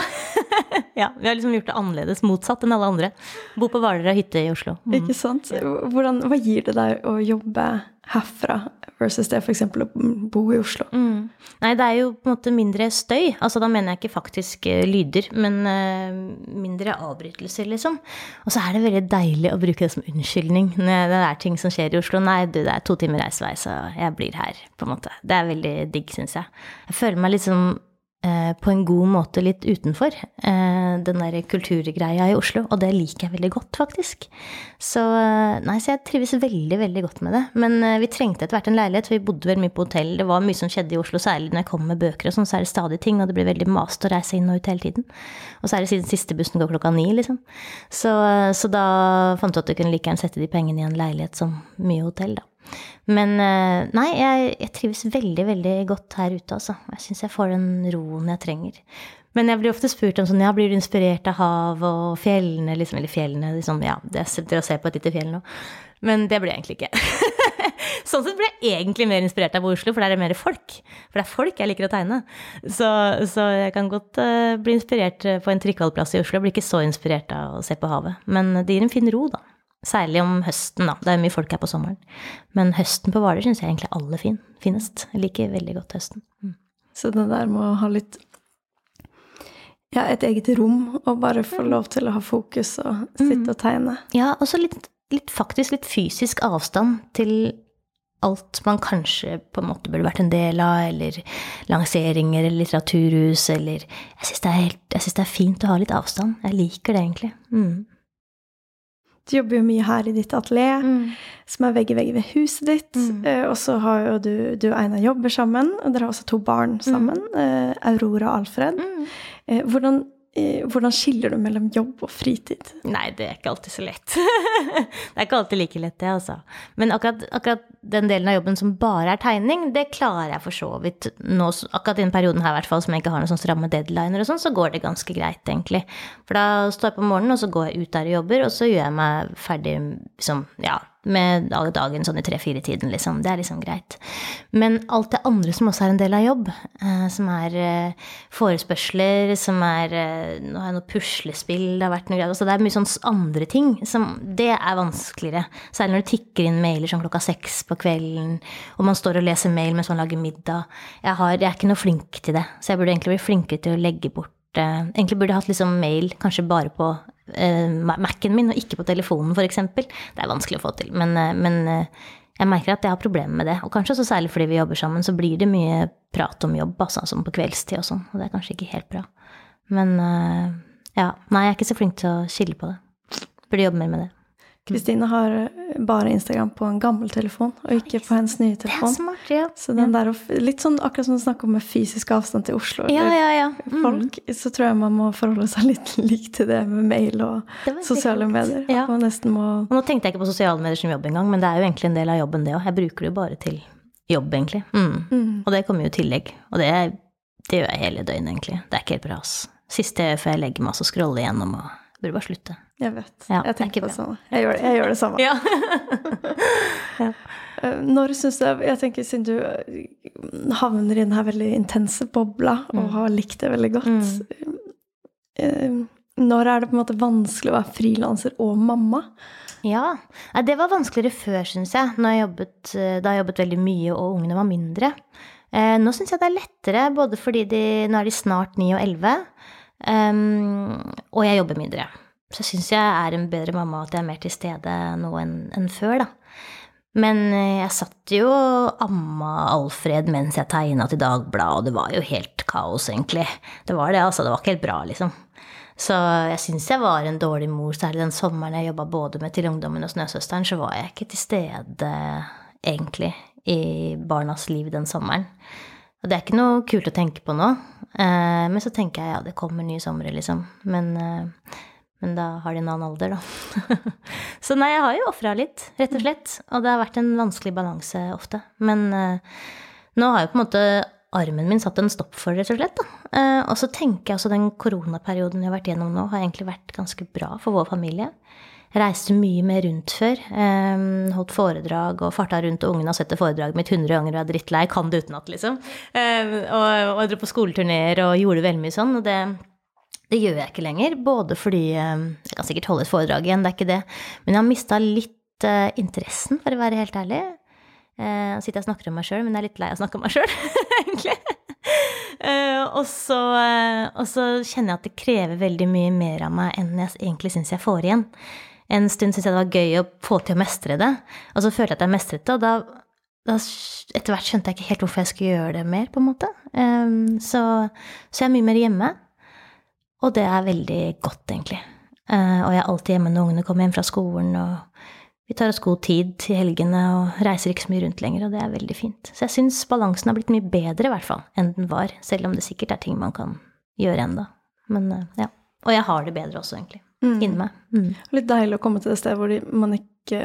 S2: ja. Vi har liksom gjort det annerledes, motsatt enn alle andre. Bo på Hvaler og hytte i Oslo. Mm.
S1: Ikke sant? Hvordan, hva gir det deg å jobbe herfra versus det f.eks. å bo i Oslo?
S2: Mm. Nei, det er jo på en måte mindre støy. Altså da mener jeg ikke faktisk eh, lyder, men eh, mindre avbrytelser, liksom. Og så er det veldig deilig å bruke det som unnskyldning når det er ting som skjer i Oslo. Nei, du, det er to timer reisevei, så jeg blir her, på en måte. Det er veldig digg, syns jeg. Jeg føler meg liksom eh, på en god måte litt utenfor eh, den der kulturgreia i Oslo, og det liker jeg veldig godt, faktisk. Så eh, nei, så jeg trives veldig, veldig godt med det. Men eh, vi trengte etter hvert en leilighet, for vi bodde veldig mye på hotell. Det var mye som skjedde i Oslo, særlig når jeg kom med bøker og sånn, så er det stadig ting, og det blir veldig mast å reise inn og ut hele tiden. Og så er det siden siste bussen går klokka ni, liksom. Så, eh, så da fant jeg at jeg kunne like gjerne sette de pengene i en leilighet som mye hotell, da. Men eh, nei, jeg, jeg trives veldig, veldig godt her ute, altså. Jeg syns jeg får den roen jeg trenger. Men jeg blir ofte spurt om sånn, ja, blir du inspirert av hav og fjellene, liksom, eller fjellene, liksom, ja, det sitter og ser på et lite fjell nå. Men det blir jeg egentlig ikke. sånn sett blir jeg egentlig mer inspirert av Oslo, for der er det mer folk. For det er folk jeg liker å tegne. Så, så jeg kan godt uh, bli inspirert på en trikkeholdeplass i Oslo. Jeg blir ikke så inspirert av å se på havet. Men det gir en fin ro, da. Særlig om høsten, da. Det er mye folk her på sommeren. Men høsten på Hvaler syns jeg egentlig er aller fin, finest. Jeg liker veldig godt høsten. Mm.
S1: Så det der med å ha litt ja, et eget rom og bare få lov til å ha fokus og sitte og tegne.
S2: Ja, og så litt, litt, faktisk litt fysisk avstand til alt man kanskje på en måte burde vært en del av, eller lanseringer eller litteraturhus, eller Jeg syns det, det er fint å ha litt avstand. Jeg liker det egentlig. Mm.
S1: Du jobber jo mye her i ditt atelier,
S2: Mm.
S1: som er vegg i vegg ved huset ditt.
S2: Mm.
S1: Eh, og så har jo du, du og Einar jobber sammen, og dere har også to barn sammen. Eh, Aurora og Alfred.
S2: Mm.
S1: Eh, hvordan, hvordan skiller du mellom jobb og fritid?
S2: Nei, det er ikke alltid så lett. det er ikke alltid like lett, det, altså. Men akkurat, akkurat den delen av jobben som bare er tegning, det klarer jeg for så vidt nå, akkurat i denne perioden her i hvert fall, som jeg ikke har noen sånn stramme deadliner og sånn, så går det ganske greit, egentlig. For da står jeg på morgenen, og så går jeg ut der og jobber, og så gjør jeg meg ferdig som, ja, med dagen sånn i tre-fire-tiden, liksom. Det er liksom greit. Men alt det andre som også er en del av jobb, eh, som er eh, forespørsler, som er eh, Nå har jeg noe puslespill, det har vært noe greier. Altså det er mye sånn andre ting som Det er vanskeligere. Særlig når det tikker inn mailer sånn klokka seks på kvelden, og man står og leser mail mens man lager middag. Jeg, har, jeg er ikke noe flink til det, så jeg burde egentlig bli flinkere til å legge bort eh, Egentlig burde jeg hatt liksom mail kanskje bare på eh, Mac-en min, og ikke på telefonen, f.eks. Det er vanskelig å få til. Men, eh, men eh, jeg merker at jeg har problemer med det. Og kanskje også særlig fordi vi jobber sammen, så blir det mye prat om jobb, altså, som på kveldstid og sånn. Og det er kanskje ikke helt bra. Men eh, ja. Nei, jeg er ikke så flink til å skille på det. Burde jobbe mer med det.
S1: Kristine har eh, bare Instagram på en gammel telefon, og ikke på hennes nye telefon.
S2: smart, ja.
S1: Så den der, litt sånn akkurat som du snakker om med fysisk avstand til Oslo.
S2: Ja, ja, ja. Mm.
S1: Folk, så tror jeg man må forholde seg litt likt til det med mail og sosiale medier. Må
S2: Og nå tenkte jeg ikke på sosiale medier som jobb engang, men det er jo egentlig en del av jobben, det òg. Jeg bruker det jo bare til jobb, egentlig. Mm. Og det kommer jo i tillegg. Og det, det gjør jeg hele døgnet, egentlig. Det er ikke helt bra, ass. Siste før jeg legger meg, så scroller jeg gjennom og burde bare slutte.
S1: Jeg vet.
S2: Ja,
S1: jeg
S2: er
S1: tenker på det samme. Jeg gjør, jeg gjør det samme.
S2: Ja.
S1: Eh, Når syns du Jeg tenker siden du eh, havner i den her veldig intense bobla og
S2: Mm.
S1: har likt det veldig godt mm. Når er det på en måte vanskelig å være frilanser og mamma?
S2: Ja. Det var vanskeligere før, syns jeg. Jeg jobbet, eh, da jeg jobbet veldig mye og ungene var mindre. Eh, nå syns jeg det er lettere, både fordi de, nå er de snart 9 og 11, um, og jeg jobber mindre. Så syns jeg er en bedre mamma at jeg er mer til stede nå enn en før, da. Men eh, jeg satt jo og amma Alfred mens jeg tegna til Dagbladet, og det var jo helt kaos, egentlig. Det var det, altså. Det var ikke helt bra, liksom. Så jeg syns jeg var en dårlig mor, særlig den sommeren jeg jobba både med Til ungdommen og Snøsøsteren, så var jeg ikke til stede, egentlig, i barnas liv den sommeren. Og det er ikke noe kult å tenke på nå. Eh, men så tenker jeg ja, det kommer nye somre, liksom. Men, eh, men da har de en annen alder, da. så nei, jeg har jo ofra litt, rett og slett. Og det har vært en vanskelig balanse ofte. Men uh, nå har jo på en måte armen min satt en stopp for, rett og slett. Eh, og så tenker jeg også den koronaperioden vi har vært gjennom nå, har egentlig vært ganske bra for vår familie. Jeg reiste mye mer rundt før. Um, holdt foredrag og farta rundt, og ungene har sett det foredraget mitt 100 ganger og er drittlei. Kan det utenat, liksom. Um, og, og jeg dro på skoleturneer og gjorde veldig mye sånn. Og det, det gjør jeg ikke lenger. Både fordi eh, Jeg kan sikkert holde et foredrag igjen, det er ikke det. Men jeg har mista litt eh, interessen, for å være helt ærlig. Jeg sitter og snakker om meg sjøl, men jeg er litt lei av å snakke om meg sjøl, egentlig. Eh, og, så, eh, og så kjenner jeg at det krever veldig mye mer av meg enn jeg egentlig syns jeg får igjen. En stund syntes jeg det var gøy å få til å mestre det, og så følte jeg at jeg mestret det, og da, da etter hvert skjønte jeg ikke helt hvorfor jeg skulle gjøre det mer, på en måte. Eh, så, så jeg er mye mer hjemme, og det er veldig godt, egentlig. Eh, og jeg er alltid hjemme når ungene kommer hjem fra skolen, og vi tar oss god tid til helgene og reiser ikke så mye rundt lenger, og det er veldig fint. Så jeg syns balansen har blitt mye bedre, i hvert fall, enn den var, selv om det sikkert er ting man kan gjøre enda. Men eh, ja. Og jeg har det bedre også, egentlig. Inni meg. Mm.
S1: Litt deilig å komme til det stedet hvor man ikke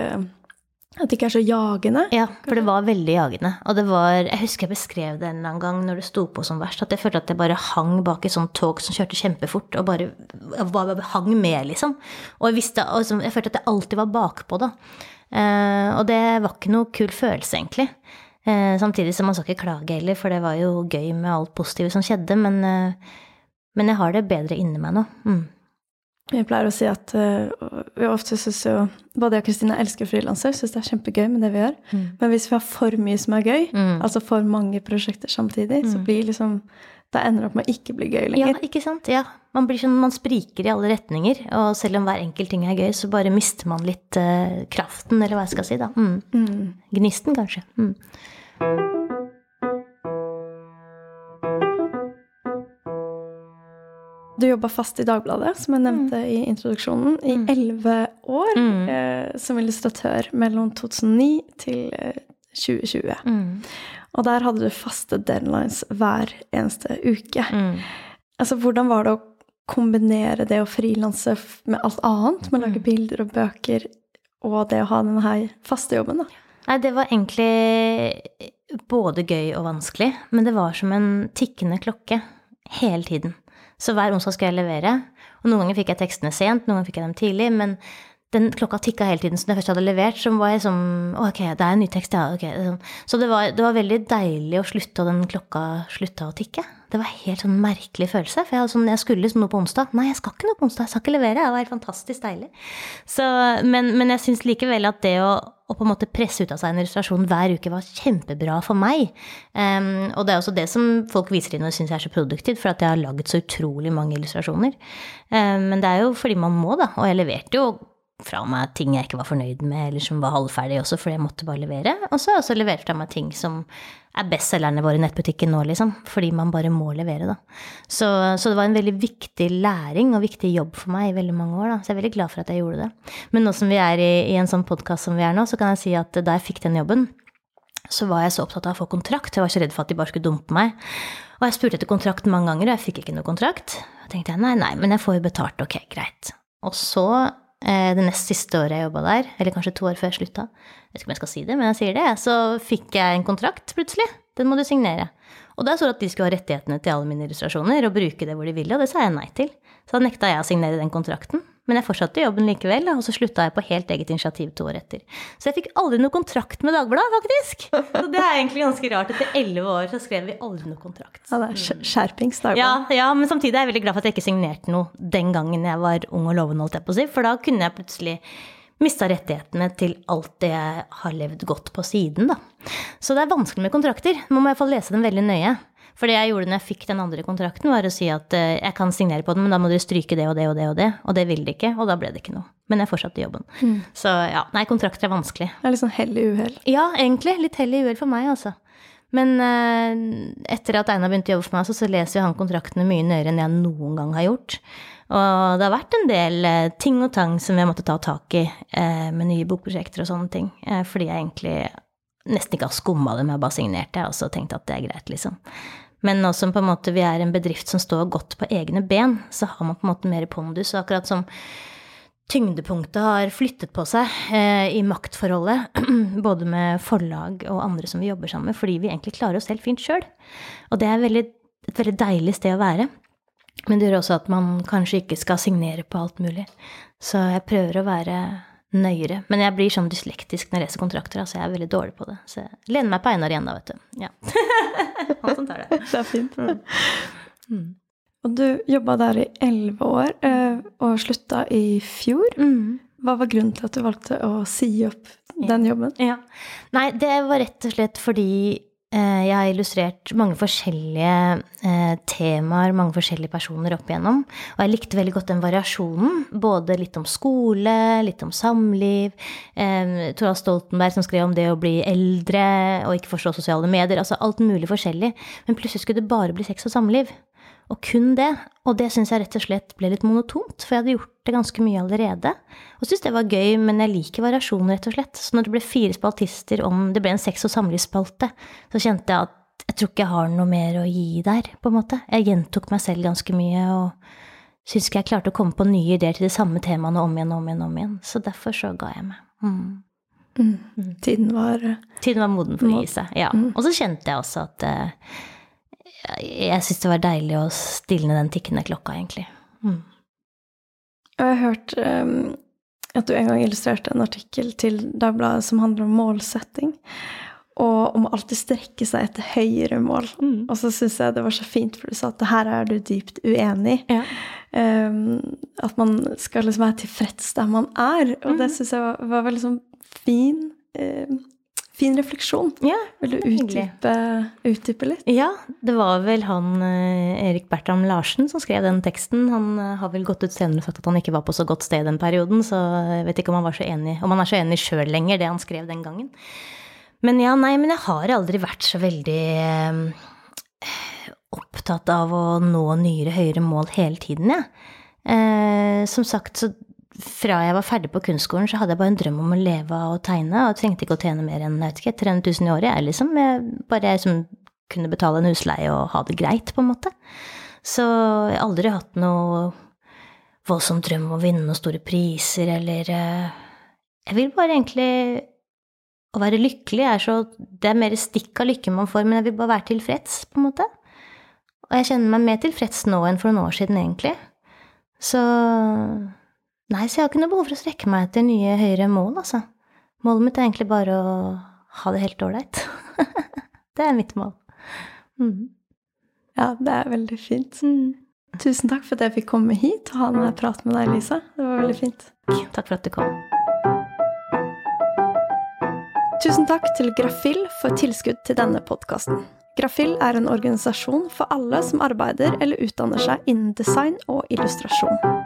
S1: At det ikke er så jagende.
S2: Ja, for det var veldig jagende. Og det var Jeg husker jeg beskrev det en eller annen gang når det sto på som verst, at jeg følte at jeg bare hang bak et sånt tog som kjørte kjempefort, og bare, bare hang med, liksom. Og jeg, visste, altså, jeg følte at jeg alltid var bakpå, da. Eh, og det var ikke noe kul følelse, egentlig. Eh, samtidig som man skal ikke klage heller, for det var jo gøy med alt positive som skjedde, men, eh, men jeg har det bedre inni meg nå. Mm.
S1: Vi pleier å si at uh, vi ofte syns jo Både jeg og Kristine elsker frilanser, syns det er kjempegøy med det vi gjør. Men hvis vi har for mye som er gøy,
S2: Mm.
S1: altså for mange prosjekter samtidig, så blir liksom Da ender det opp med å ikke bli gøy lenger.
S2: Ja, ikke sant? Ja. Man blir sånn, man spriker i alle retninger, og selv om hver enkelt ting er gøy, så bare mister man litt uh, kraften, eller hva jeg skal si, da. Mm. Gnisten, kanskje. Mm.
S1: Du jobba fast i Dagbladet, som jeg nevnte i introduksjonen, i elleve år
S2: Mm.
S1: eh, som illustratør mellom 2009 til eh, 2020.
S2: Mm.
S1: Og der hadde du faste deadlines hver eneste uke.
S2: Mm.
S1: Altså, hvordan var det å kombinere det å frilanse med alt annet, med å
S2: Mm.
S1: lage bilder og bøker, og det å ha denne her faste jobben, da?
S2: Nei, det var egentlig både gøy og vanskelig, men det var som en tikkende klokke hele tiden. Så hver onsdag skulle jeg levere, og noen ganger fikk jeg tekstene sent, noen ganger fikk jeg dem tidlig, men den klokka tikka hele tiden, så når jeg først hadde levert, så var jeg sånn Ok, det er en ny tekst, ja. ok. Så det var, det var veldig deilig å slutte, og den klokka slutta å tikke. Det var helt sånn merkelig følelse. For jeg, sånn, jeg skulle liksom noe på onsdag. Nei, jeg skal ikke noe på onsdag. Jeg skal ikke levere. Det var helt fantastisk deilig. Så, men, men jeg syns likevel at det å, å, på en måte presse ut av seg en illustrasjon hver uke var kjempebra for meg. Um, og det er også det som folk viser inn og syns er så produktivt, for at jeg har laget så utrolig mange illustrasjoner. Um, men det er jo fordi man må, da. Og jeg leverte jo fra meg ting jeg ikke var fornøyd med, eller som var halvferdig også, fordi jeg måtte bare levere. Og så har jeg også levert fra meg ting som er bestselgerne våre i nettbutikken nå, liksom. Fordi man bare må levere, da. Så, så, det var en veldig viktig læring og viktig jobb for meg i veldig mange år, da. Så jeg er veldig glad for at jeg gjorde det. Men nå som vi er i, i en sånn podkast som vi er nå, så kan jeg si at da jeg fikk den jobben, så var jeg så opptatt av å få kontrakt. Jeg var så redd for at de bare skulle dumpe meg. Og jeg spurte etter kontrakt mange ganger, og jeg fikk ikke noe kontrakt. Da tenkte jeg nei, nei, men jeg får jo betalt, ok, greit. Og så Eh, det nest siste året jeg jobba der, eller kanskje to år før jeg slutta, jeg vet ikke om jeg skal si det, men jeg sier det, så fikk jeg en kontrakt plutselig. Den må du signere. Og der står det at de skulle ha rettighetene til alle mine illustrasjoner og bruke det hvor de ville, og det sa jeg nei til. Så da nekta jeg å signere den kontrakten. Men jeg fortsatte jobben likevel, og så slutta jeg på helt eget initiativ to år etter. Så jeg fikk aldri noe kontrakt med Dagbladet, faktisk. Så det er egentlig ganske rart. Etter elleve år så skrev vi aldri noe kontrakt.
S1: Ja, det er skjerpings
S2: Dagbladet. Ja, ja, men samtidig er jeg veldig glad for at jeg ikke signerte noe den gangen jeg var ung og lovende, holdt jeg på å si. For da kunne jeg plutselig mista rettighetene til alt det jeg har levd godt på siden, da. Så det er vanskelig med kontrakter. Man må i hvert fall lese dem veldig nøye. For det jeg gjorde når jeg fikk den andre kontrakten, var å si at uh, jeg kan signere på den, men da må dere stryke det og det og det og det. Og det ville de ikke, og da ble det ikke noe. Men jeg fortsatte jobben. Mm. Så ja, nei, kontrakter er vanskelig.
S1: Det er litt sånn hell i uhell?
S2: Ja, egentlig. Litt hell i uhell for meg, altså. Men uh, etter at Einar begynte å jobbe for meg, så, så leser jo han kontraktene mye nøyere enn jeg noen gang har gjort. Og det har vært en del uh, ting og tang som jeg måtte ta tak i uh, med nye bokprosjekter og sånne ting. fordi jeg egentlig nesten ikke har skumma det med å bare signerte, og så tenkt at det er greit, liksom. Men nå som på en måte vi er en bedrift som står godt på egne ben, så har man på en måte mer pondus. Og akkurat som tyngdepunktet har flyttet på seg eh, i maktforholdet, både med forlag og andre som vi jobber sammen med, fordi vi egentlig klarer oss helt fint sjøl. Og det er veldig, et veldig deilig sted å være. Men det gjør også at man kanskje ikke skal signere på alt mulig. Så jeg prøver å være nøyere. Men jeg blir sånn dyslektisk når jeg leser kontrakter, altså jeg er veldig dårlig på det. Så jeg lener meg på Einar igjen, da, vet du. Ja. Han som tar det.
S1: det er fint. Mm. Og du jobba der i elleve år, eh, og slutta i fjor. Mm. Hva var grunnen til at du valgte å si opp den jobben?
S2: Ja. Nei, det var rett og slett fordi jeg har illustrert mange forskjellige eh, temaer, mange forskjellige personer opp igjennom. Og jeg likte veldig godt den variasjonen. Både litt om skole, litt om samliv. Eh, Stoltenberg som skrev om det å bli eldre og ikke forstå sosiale medier. Altså alt mulig forskjellig. Men plutselig skulle det bare bli sex og samliv. Og kun det. Og det syns jeg rett og slett ble litt monotont, for jeg hadde gjort det ganske mye allerede. Og syntes det var gøy, men jeg liker variasjon, rett og slett. Så når det ble fire spaltister om det ble en sex- og samlivsspalte, så kjente jeg at jeg tror ikke jeg har noe mer å gi der, på en måte. Jeg gjentok meg selv ganske mye, og syns ikke jeg klarte å komme på nye ideer til de samme temaene om igjen og om igjen om igjen. Så derfor så ga jeg meg. Mm.
S1: Mm. mm. Tiden var
S2: Tiden var moden for å gi seg, ja. Mm. Og så kjente jeg også at uh, jeg syntes det var deilig å stilne den tikkende klokka, egentlig. Mm.
S1: Jeg har hørt um, at du en gang illustrerte en artikkel til Dagbladet som handler om målsetting. Og om å alltid strekke seg etter høyere mål. Mm. Og så syns jeg det var så fint, for du sa at det her er du dypt uenig i. Ja. Um, at man skal liksom være tilfreds der man er. Og mm. det syns jeg var, var veldig sånn fin uh, fin refleksjon.
S2: Ja,
S1: Vil du utdype, utdype, litt?
S2: Ja, det var vel han eh, Erik Bertram Larsen som skrev den teksten. Han eh, har vel gått ut senere og sagt at han ikke var på så godt sted den perioden, så jeg vet ikke om han var så enig, om han er så enig sjøl lenger, det han skrev den gangen. Men ja, nei, men jeg har aldri vært så veldig eh, opptatt av å nå nyere, høyere mål hele tiden, jeg. Ja. Eh, som sagt, så fra jeg var ferdig på kunstskolen, så hadde jeg bare en drøm om å leve av å tegne, og trengte ikke å tjene mer enn jeg vet ikke, 300 000 i året. Jeg, liksom, jeg, bare jeg som kunne betale en husleie og ha det greit, på en måte. Så jeg har aldri hatt noe voldsom drøm om å vinne noen store priser, eller uh, Jeg vil bare egentlig Å være lykkelig er så Det er mer stikk av lykke man får, men jeg vil bare være tilfreds, på en måte. Og jeg kjenner meg mer tilfreds nå enn for noen år siden, egentlig. Så Nei, så jeg har ikke noe behov for å strekke meg etter nye høyere mål, altså. Målet mitt er egentlig bare å ha det helt ålreit. det er mitt mål. Mm.
S1: Ja, det er veldig fint. Tusen takk for at jeg fikk komme hit og ha denne praten med deg, Lisa. Det var veldig fint.
S2: Takk for at du kom.
S1: Tusen takk til Grafill for tilskudd til denne podkasten. Grafill er en organisasjon for alle som arbeider eller utdanner seg innen design og illustrasjon.